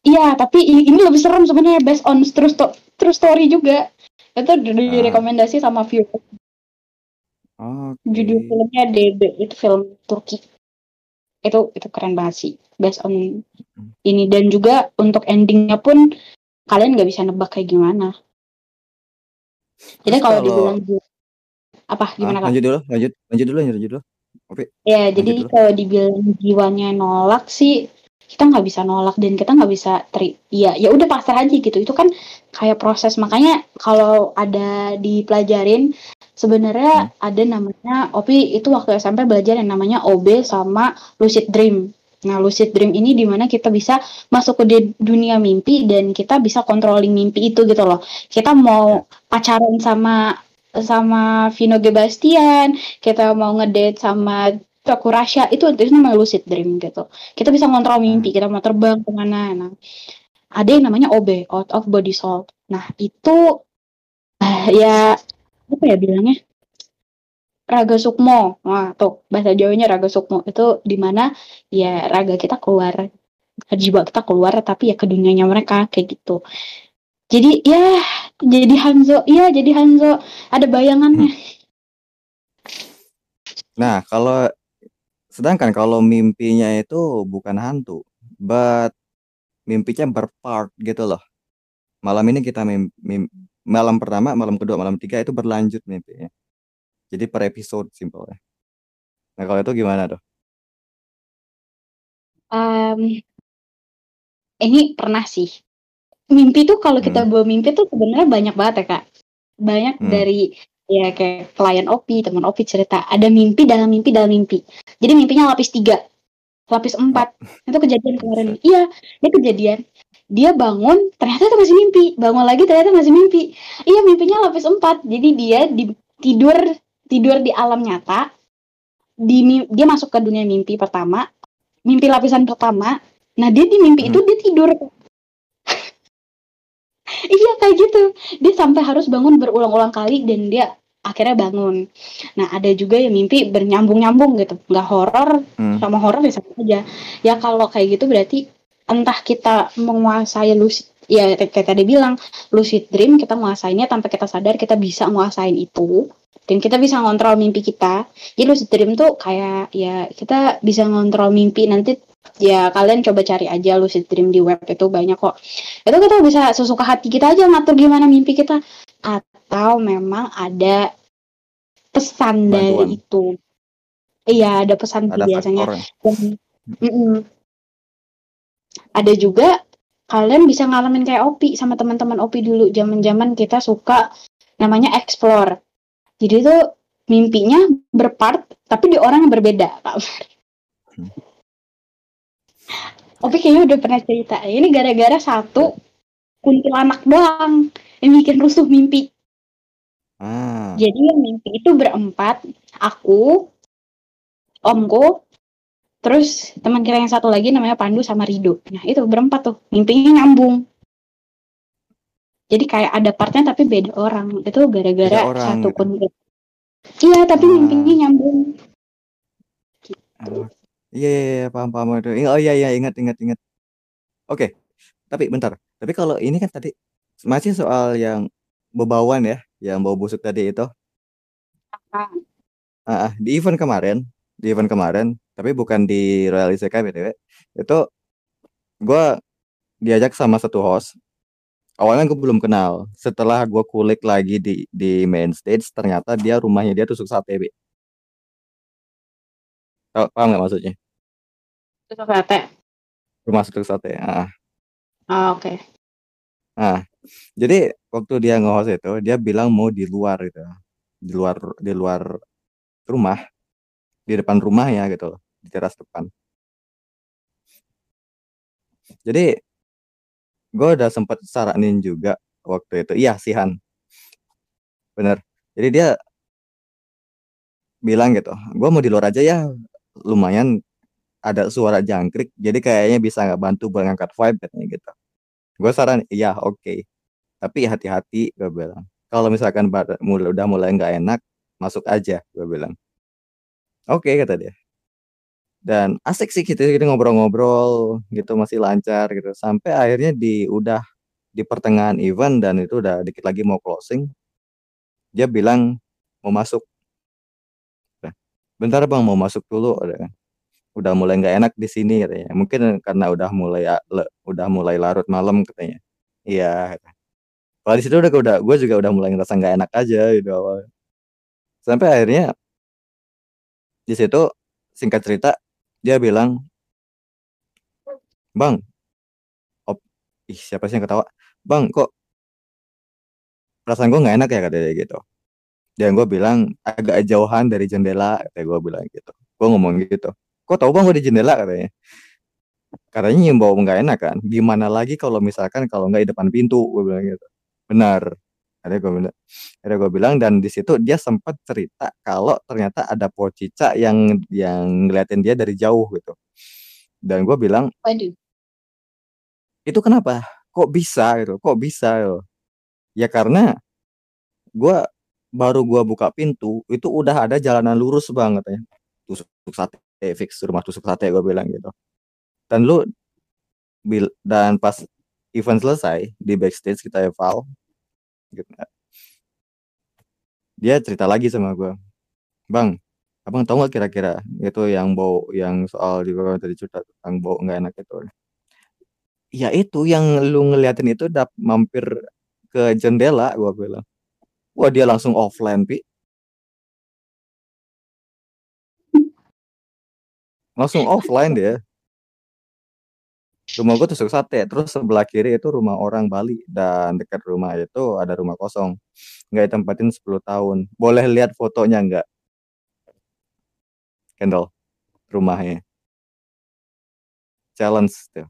Iya tapi ini lebih serem sebenarnya based on true, sto true story juga. Itu direkomendasi ah. sama viewer okay. judul filmnya DB itu film Turki. Itu itu keren banget sih based on ini. Dan juga untuk endingnya pun kalian nggak bisa nebak kayak gimana. Jadi kalau dibilang apa? Ah, gimana ah, lanjut dulu lanjut lanjut dulu lanjut dulu. Oke ya jadi dulu. kalau dibilang jiwanya nolak sih kita nggak bisa nolak dan kita nggak bisa teri ya ya udah pasrah aja gitu. Itu kan kayak proses. Makanya kalau ada dipelajarin sebenarnya hmm. ada namanya Opi itu waktu SMP belajar yang namanya OB sama lucid dream. Nah, lucid dream ini di mana kita bisa masuk ke dunia mimpi dan kita bisa controlling mimpi itu gitu loh. Kita mau pacaran sama sama Vino Gebastian, kita mau ngedate sama Toku Rasya, itu itu namanya lucid dream gitu. Kita bisa mimpi, hmm. kita mau terbang ke mana. Nah, ada yang namanya OB, out of body soul. Nah, itu uh, ya apa ya bilangnya? raga sukmo. Wah, tuh bahasa Jawanya raga sukmo. Itu di mana ya raga kita keluar, jiwa kita keluar tapi ya ke dunianya mereka kayak gitu. Jadi ya jadi Hanzo, iya jadi Hanzo ada bayangannya. Nah, kalau sedangkan kalau mimpinya itu bukan hantu, but mimpinya berpart gitu loh. Malam ini kita mimpi, mim, malam pertama, malam kedua, malam tiga itu berlanjut mimpinya. Jadi per episode simpelnya. Nah kalau itu gimana tuh? Um, ini pernah sih. Mimpi tuh kalau kita hmm. bawa mimpi tuh sebenarnya banyak banget ya kak. Banyak hmm. dari ya kayak klien Opi, teman Opi cerita ada mimpi dalam mimpi dalam mimpi. Jadi mimpinya lapis tiga, lapis empat. Itu kejadian kemarin. Iya, ini kejadian. Dia bangun, ternyata itu masih mimpi. Bangun lagi ternyata masih mimpi. Iya, mimpinya lapis empat. Jadi dia di, tidur tidur di alam nyata di dia masuk ke dunia mimpi pertama mimpi lapisan pertama nah dia di mimpi hmm. itu dia tidur iya kayak gitu. Dia sampai harus bangun berulang-ulang kali dan dia akhirnya bangun. Nah ada juga yang mimpi bernyambung-nyambung gitu. Nggak horor hmm. sama horor ya sama aja. Ya kalau kayak gitu berarti entah kita menguasai lucid ya kayak tadi bilang lucid dream kita menguasainya tanpa kita sadar kita bisa menguasain itu. Dan kita bisa ngontrol mimpi kita. Jadi lucid dream tuh kayak ya kita bisa ngontrol mimpi nanti ya kalian coba cari aja lucid dream di web itu banyak kok. Itu kita bisa sesuka hati kita aja ngatur gimana mimpi kita. Atau memang ada pesan Bantuan. dari itu. Iya ada pesan ada biasanya. Dan, mm -mm. ada juga kalian bisa ngalamin kayak Opi sama teman-teman Opi dulu. Zaman-zaman kita suka namanya explore. Jadi itu mimpinya berpart tapi di orang yang berbeda Kak. Hmm. Opi kayaknya udah pernah cerita ini gara-gara satu kuntilanak doang yang bikin rusuh mimpi. Ah. jadi yang mimpi itu berempat aku omku terus teman kita yang satu lagi namanya Pandu sama Rido. Nah itu berempat tuh mimpinya nyambung. Jadi kayak ada partnya tapi beda orang. Itu gara-gara satu pun iya tapi hmm. mimpinya nyambung. Oh, iya, iya, iya paham paham. Oh iya iya ingat ingat ingat. Oke tapi bentar. Tapi kalau ini kan tadi masih soal yang bebawan ya yang bau busuk tadi itu. Ah, ah di event kemarin di event kemarin tapi bukan di Royal Isekai btw itu gue diajak sama satu host. Awalnya gue belum kenal. Setelah gue kulik lagi di di main stage ternyata dia rumahnya dia tusuk sate be Tau, paham nggak maksudnya tusuk sate rumah tusuk sate ah oh, oke okay. nah jadi waktu dia nge-host itu dia bilang mau di luar gitu di luar di luar rumah. Di depan rumahnya gitu loh, di teras depan. Jadi gue udah sempet saranin juga waktu itu iya, si Han. Bener. Jadi dia bilang gitu, "Gua mau di luar aja ya, lumayan ada suara jangkrik, jadi kayaknya bisa nggak bantu buat ngangkat vibe," katanya gitu. Gue saran, "Iya, oke. Tapi hati-hati," gue bilang. "Kalau misalkan bada mul udah mulai nggak enak, masuk aja," gue bilang. "Oke," kata dia. Dan asik sih gitu, kita ngobrol-ngobrol gitu, masih lancar gitu, sampai akhirnya di udah di pertengahan event dan itu udah dikit lagi mau closing, dia bilang mau masuk. "Bentar Bang, mau masuk dulu," katanya. "Udah mulai nggak enak di sini," katanya. "Mungkin karena udah mulai a le udah mulai larut malam," katanya. "Iya,". Kalau di situ udah udah gue juga udah mulai ngerasa nggak enak aja gitu awalnya. Sampai akhirnya di situ singkat cerita dia bilang "Bang" op ih siapa sih yang ketawa? "Bang, kok" "perasaan gue nggak enak ya," kata dia gitu. Dan gue bilang, "Agak jauhan dari jendela," katanya gue bilang gitu. Gue ngomong gitu. "Kok tahu Bang gue di jendela?" katanya. Katanya nyium bau nggak enak kan, "Gimana lagi kalau misalkan kalau nggak di depan pintu," gue bilang gitu. "Benar," akhirnya gue bilang akhirnya gue bilang dan di situ dia sempet cerita kalau ternyata ada pocicak yang yang ngeliatin dia dari jauh gitu. Dan gue bilang Waduh. "Itu kenapa? Kok bisa?" gitu, "Kok bisa?" gitu. Ya karena gua baru gua buka pintu, itu udah ada jalanan lurus Bang, katanya. "Tusuk sate, fix rumah tusuk sate," gue bilang gitu. Dan lu dan pas event selesai, di backstage kita eval gitu. Dia cerita lagi sama gua, "Bang, Abang tahu nggak kira-kira itu yang bau yang soal di tadi cerita tentang bau nggak enak itu?" "Ya itu yang lu ngeliatin itu dap mampir ke jendela," gua bilang. Wah, dia langsung offline Pi. Langsung offline dia. Rumah gue tusuk sate, terus sebelah kiri itu rumah orang Bali dan dekat rumah itu ada rumah kosong, nggak ditempatin 10 tahun. Boleh lihat fotonya nggak? Kendall, rumahnya. Challenge tuh.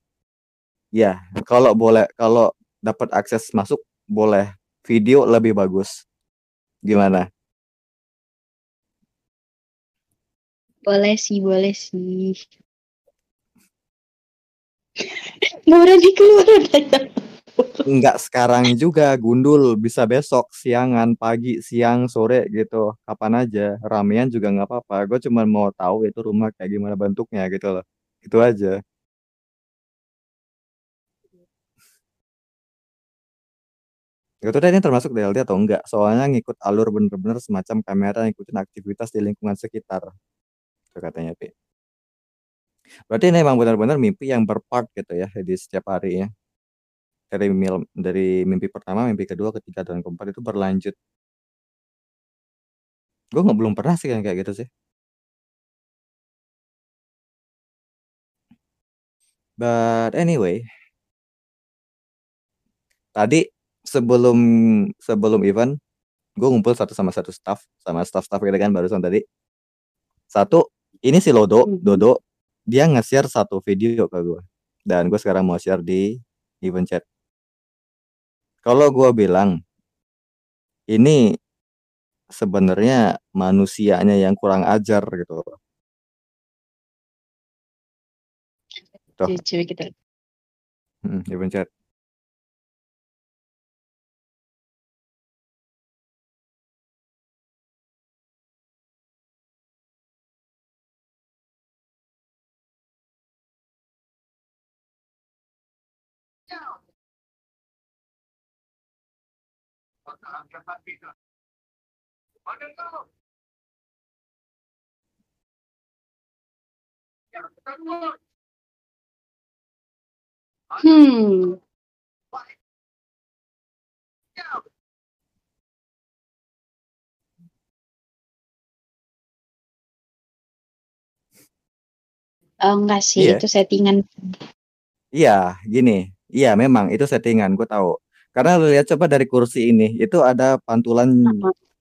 Iya, kalau boleh kalau dapat akses masuk, boleh. Video lebih bagus. Gimana? Boleh sih boleh sih. [laughs] Berani keluar [laughs] udah Enggak sekarang juga, gundul, bisa besok, siangan, pagi, siang, sore gitu, kapan aja, ramean juga nggak apa-apa. Gue cuman mau tahu itu rumah kayak gimana bentuknya gitu loh, itu aja. Nggak tahu deh ini termasuk DLD atau enggak, soalnya ngikut alur bener-bener semacam kamera ngikutin aktivitas di lingkungan sekitar. Itu katanya Pi. Berarti ini emang benar-benar mimpi yang per-part gitu ya, di setiap harinya. Dari mil dari mimpi pertama, mimpi kedua, ketiga, dan keempat itu berlanjut. Gue nggak belum pernah sih yang kayak gitu sih. But anyway tadi sebelum sebelum event, gue ngumpul satu sama satu staff, sama staff-staff gitu kan barusan tadi. Satu, ini si Lodo, Mhm. Dodo, dia nge-share satu video ke gue, dan gue sekarang mau share di event chat. Kalau gue bilang ini sebenarnya manusianya yang kurang ajar gitu. Tuh. Coba kita Mhm, event chat. Hmm. Oh, enggak sih, Iya. itu settingan. Iya, gini, iya memang itu settingan, gue tahu. Karena lihat coba dari kursi ini, itu ada pantulan,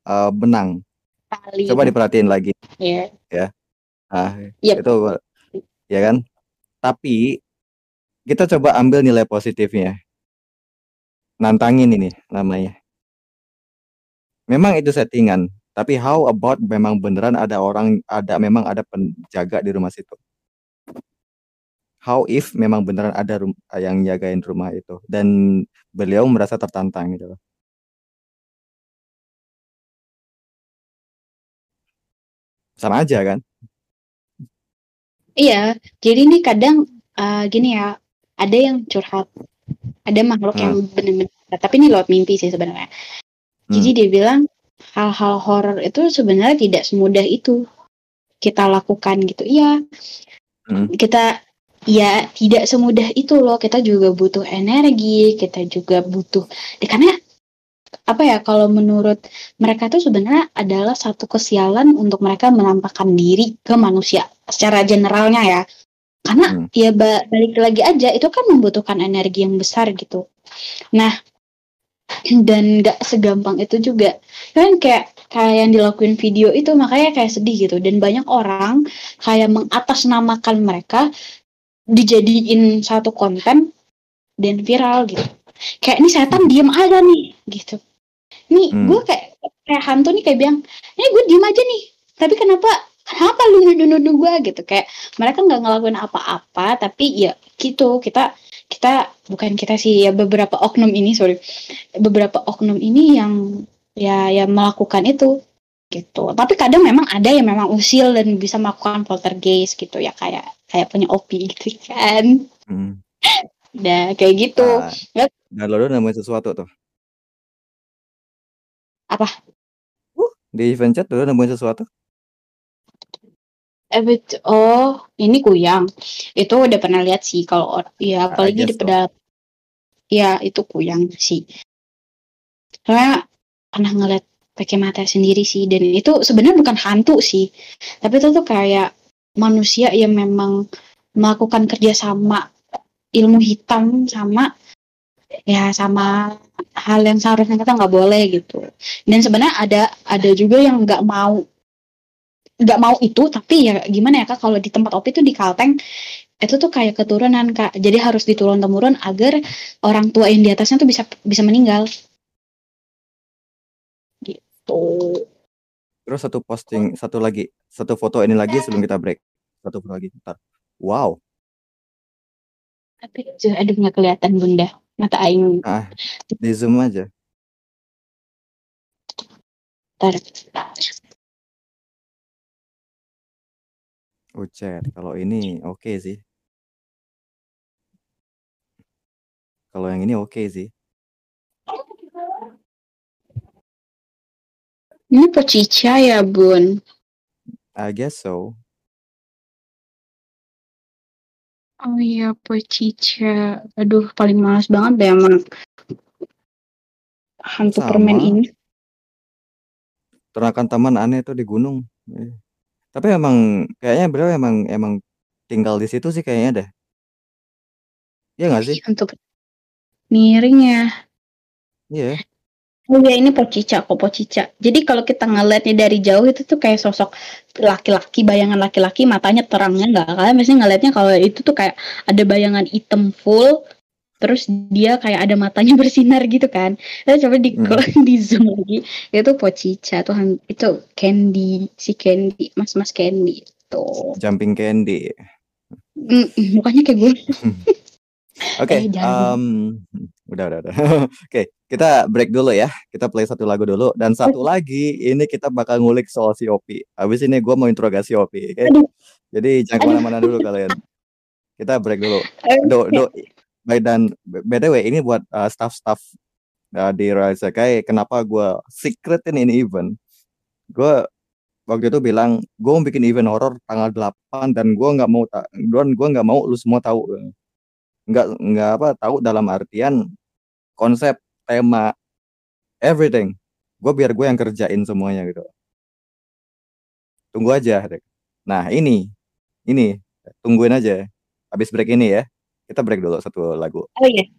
eee, benang. Kali Coba diperhatiin lagi. Iya. Ya. Nah, Yep. itu ya kan? Tapi kita coba ambil nilai positifnya. Nantangin ini namanya. Memang itu settingan, tapi how about memang beneran ada orang ada memang ada penjaga di rumah situ? How if memang beneran ada yang jagain rumah itu dan beliau merasa tertantang gitu loh. Sama aja kan? Iya, jadi ini kadang uh, gini ya, ada yang curhat, ada makhluk yang Hmm. benar-benar, tapi ini lewat mimpi sih sebenarnya. Jadi Hmm. dia bilang hal-hal horor itu sebenarnya tidak semudah itu kita lakukan gitu. Iya, Hmm. kita ya tidak semudah itu loh. Kita juga butuh energi, kita juga butuh. Ya, karena apa ya? Kalau menurut mereka itu sebenarnya adalah satu kesialan untuk mereka menampakkan diri ke manusia secara generalnya ya. Karena Hmm. ya ba- balik lagi aja itu kan membutuhkan energi yang besar gitu. Nah, [clears throat] dan nggak segampang itu juga kan kayak kayak yang dilakuin video itu makanya kayak sedih gitu dan banyak orang kayak mengatasnamakan mereka dijadiin satu konten dan viral gitu. Kayak ini setan diem aja nih gitu. Nih Hmm. gue kayak kayak hantu nih kayak bilang ini gue diem aja nih tapi kenapa kenapa lu nuduh-nuduh gue gitu. Kayak mereka nggak ngelakuin apa-apa tapi ya gitu kita kita bukan kita sih ya beberapa oknum ini sorry beberapa oknum ini yang ya yang melakukan itu gitu tapi kadang memang ada yang memang usil dan bisa melakukan poltergeist gitu ya kayak kayak punya opi gitu kan Hmm. udah kayak gitu Nah, dan lo nemuin sesuatu tuh. Apa? Uh, di event chat lo nemuin sesuatu? eh oh ini kuyang itu udah pernah lihat sih kalau ya I apalagi di pedal ya itu kuyang sih karena pernah ngeliat pakai mata sendiri sih. Dan itu sebenarnya bukan hantu sih. Tapi itu tuh kayak manusia yang memang melakukan kerjasama ilmu hitam sama ya sama hal yang seharusnya kita nggak boleh gitu. Dan sebenarnya ada ada juga yang nggak mau nggak mau itu tapi ya gimana ya kak kalau di tempat opi itu di Kalteng itu tuh kayak keturunan kak. Jadi harus diturun temurun agar orang tua yang di atasnya tuh bisa bisa meninggal gitu Terus satu posting, satu lagi, satu foto ini lagi sebelum kita break. Satu foto lagi. Ntar. Wow. tapi aduh nggak kelihatan bunda mata aing Ah, di zoom aja. Ntar. Ucet. Kalau ini oke sih. Kalau yang ini oke sih. Ini pecica ya bun I guess so. oh iya pecica aduh paling males banget deh sama hantu Sama. permen ini Ternakan taman aneh tuh di gunung. Eh. Tapi emang kayaknya beliau emang emang tinggal di situ sih kayaknya deh. Iya nggak sih? hantu miring ya Iya. Oh ya ini pocica kok pocica. Jadi kalau kita ngeliatnya dari jauh itu tuh kayak sosok laki-laki, bayangan laki-laki, matanya terangnya nggak kalian biasanya ngeliatnya kalau itu tuh kayak ada bayangan hitam full, terus dia kayak ada matanya [laughs] bersinar gitu kan. Terus coba di Hmm. [laughs] di zoom lagi, itu pocica tuh itu Candy si Candy, mas-mas Candy tuh. Jumping Candy. Mm, mm, mukanya kayak gue. [laughs] Oke, Eh, jangan. em, udah udah udah. Oke, kita break dulu ya. Kita play satu lagu dulu dan satu lagi ini kita bakal ngulik soal si Opi. Habis ini gue mau interogasi Opi? Aduh. Jadi jangan ke mana-mana dulu kalian. Kita break dulu. Do, do, by dan btw ini buat uh, staff-staff uh, di Royal Sekai. Kenapa gue secretin ini event? Gue waktu itu bilang gue mau bikin event horor tanggal 8 dan gue nggak mau ta- dan gue nggak mau lu semua tahu nggak nggak apa tahu dalam artian konsep tema everything. Gue biar gue yang kerjain semuanya gitu. Tunggu aja nah ini ini tungguin aja. Habis break ini ya kita break dulu satu lagu. Oh iya.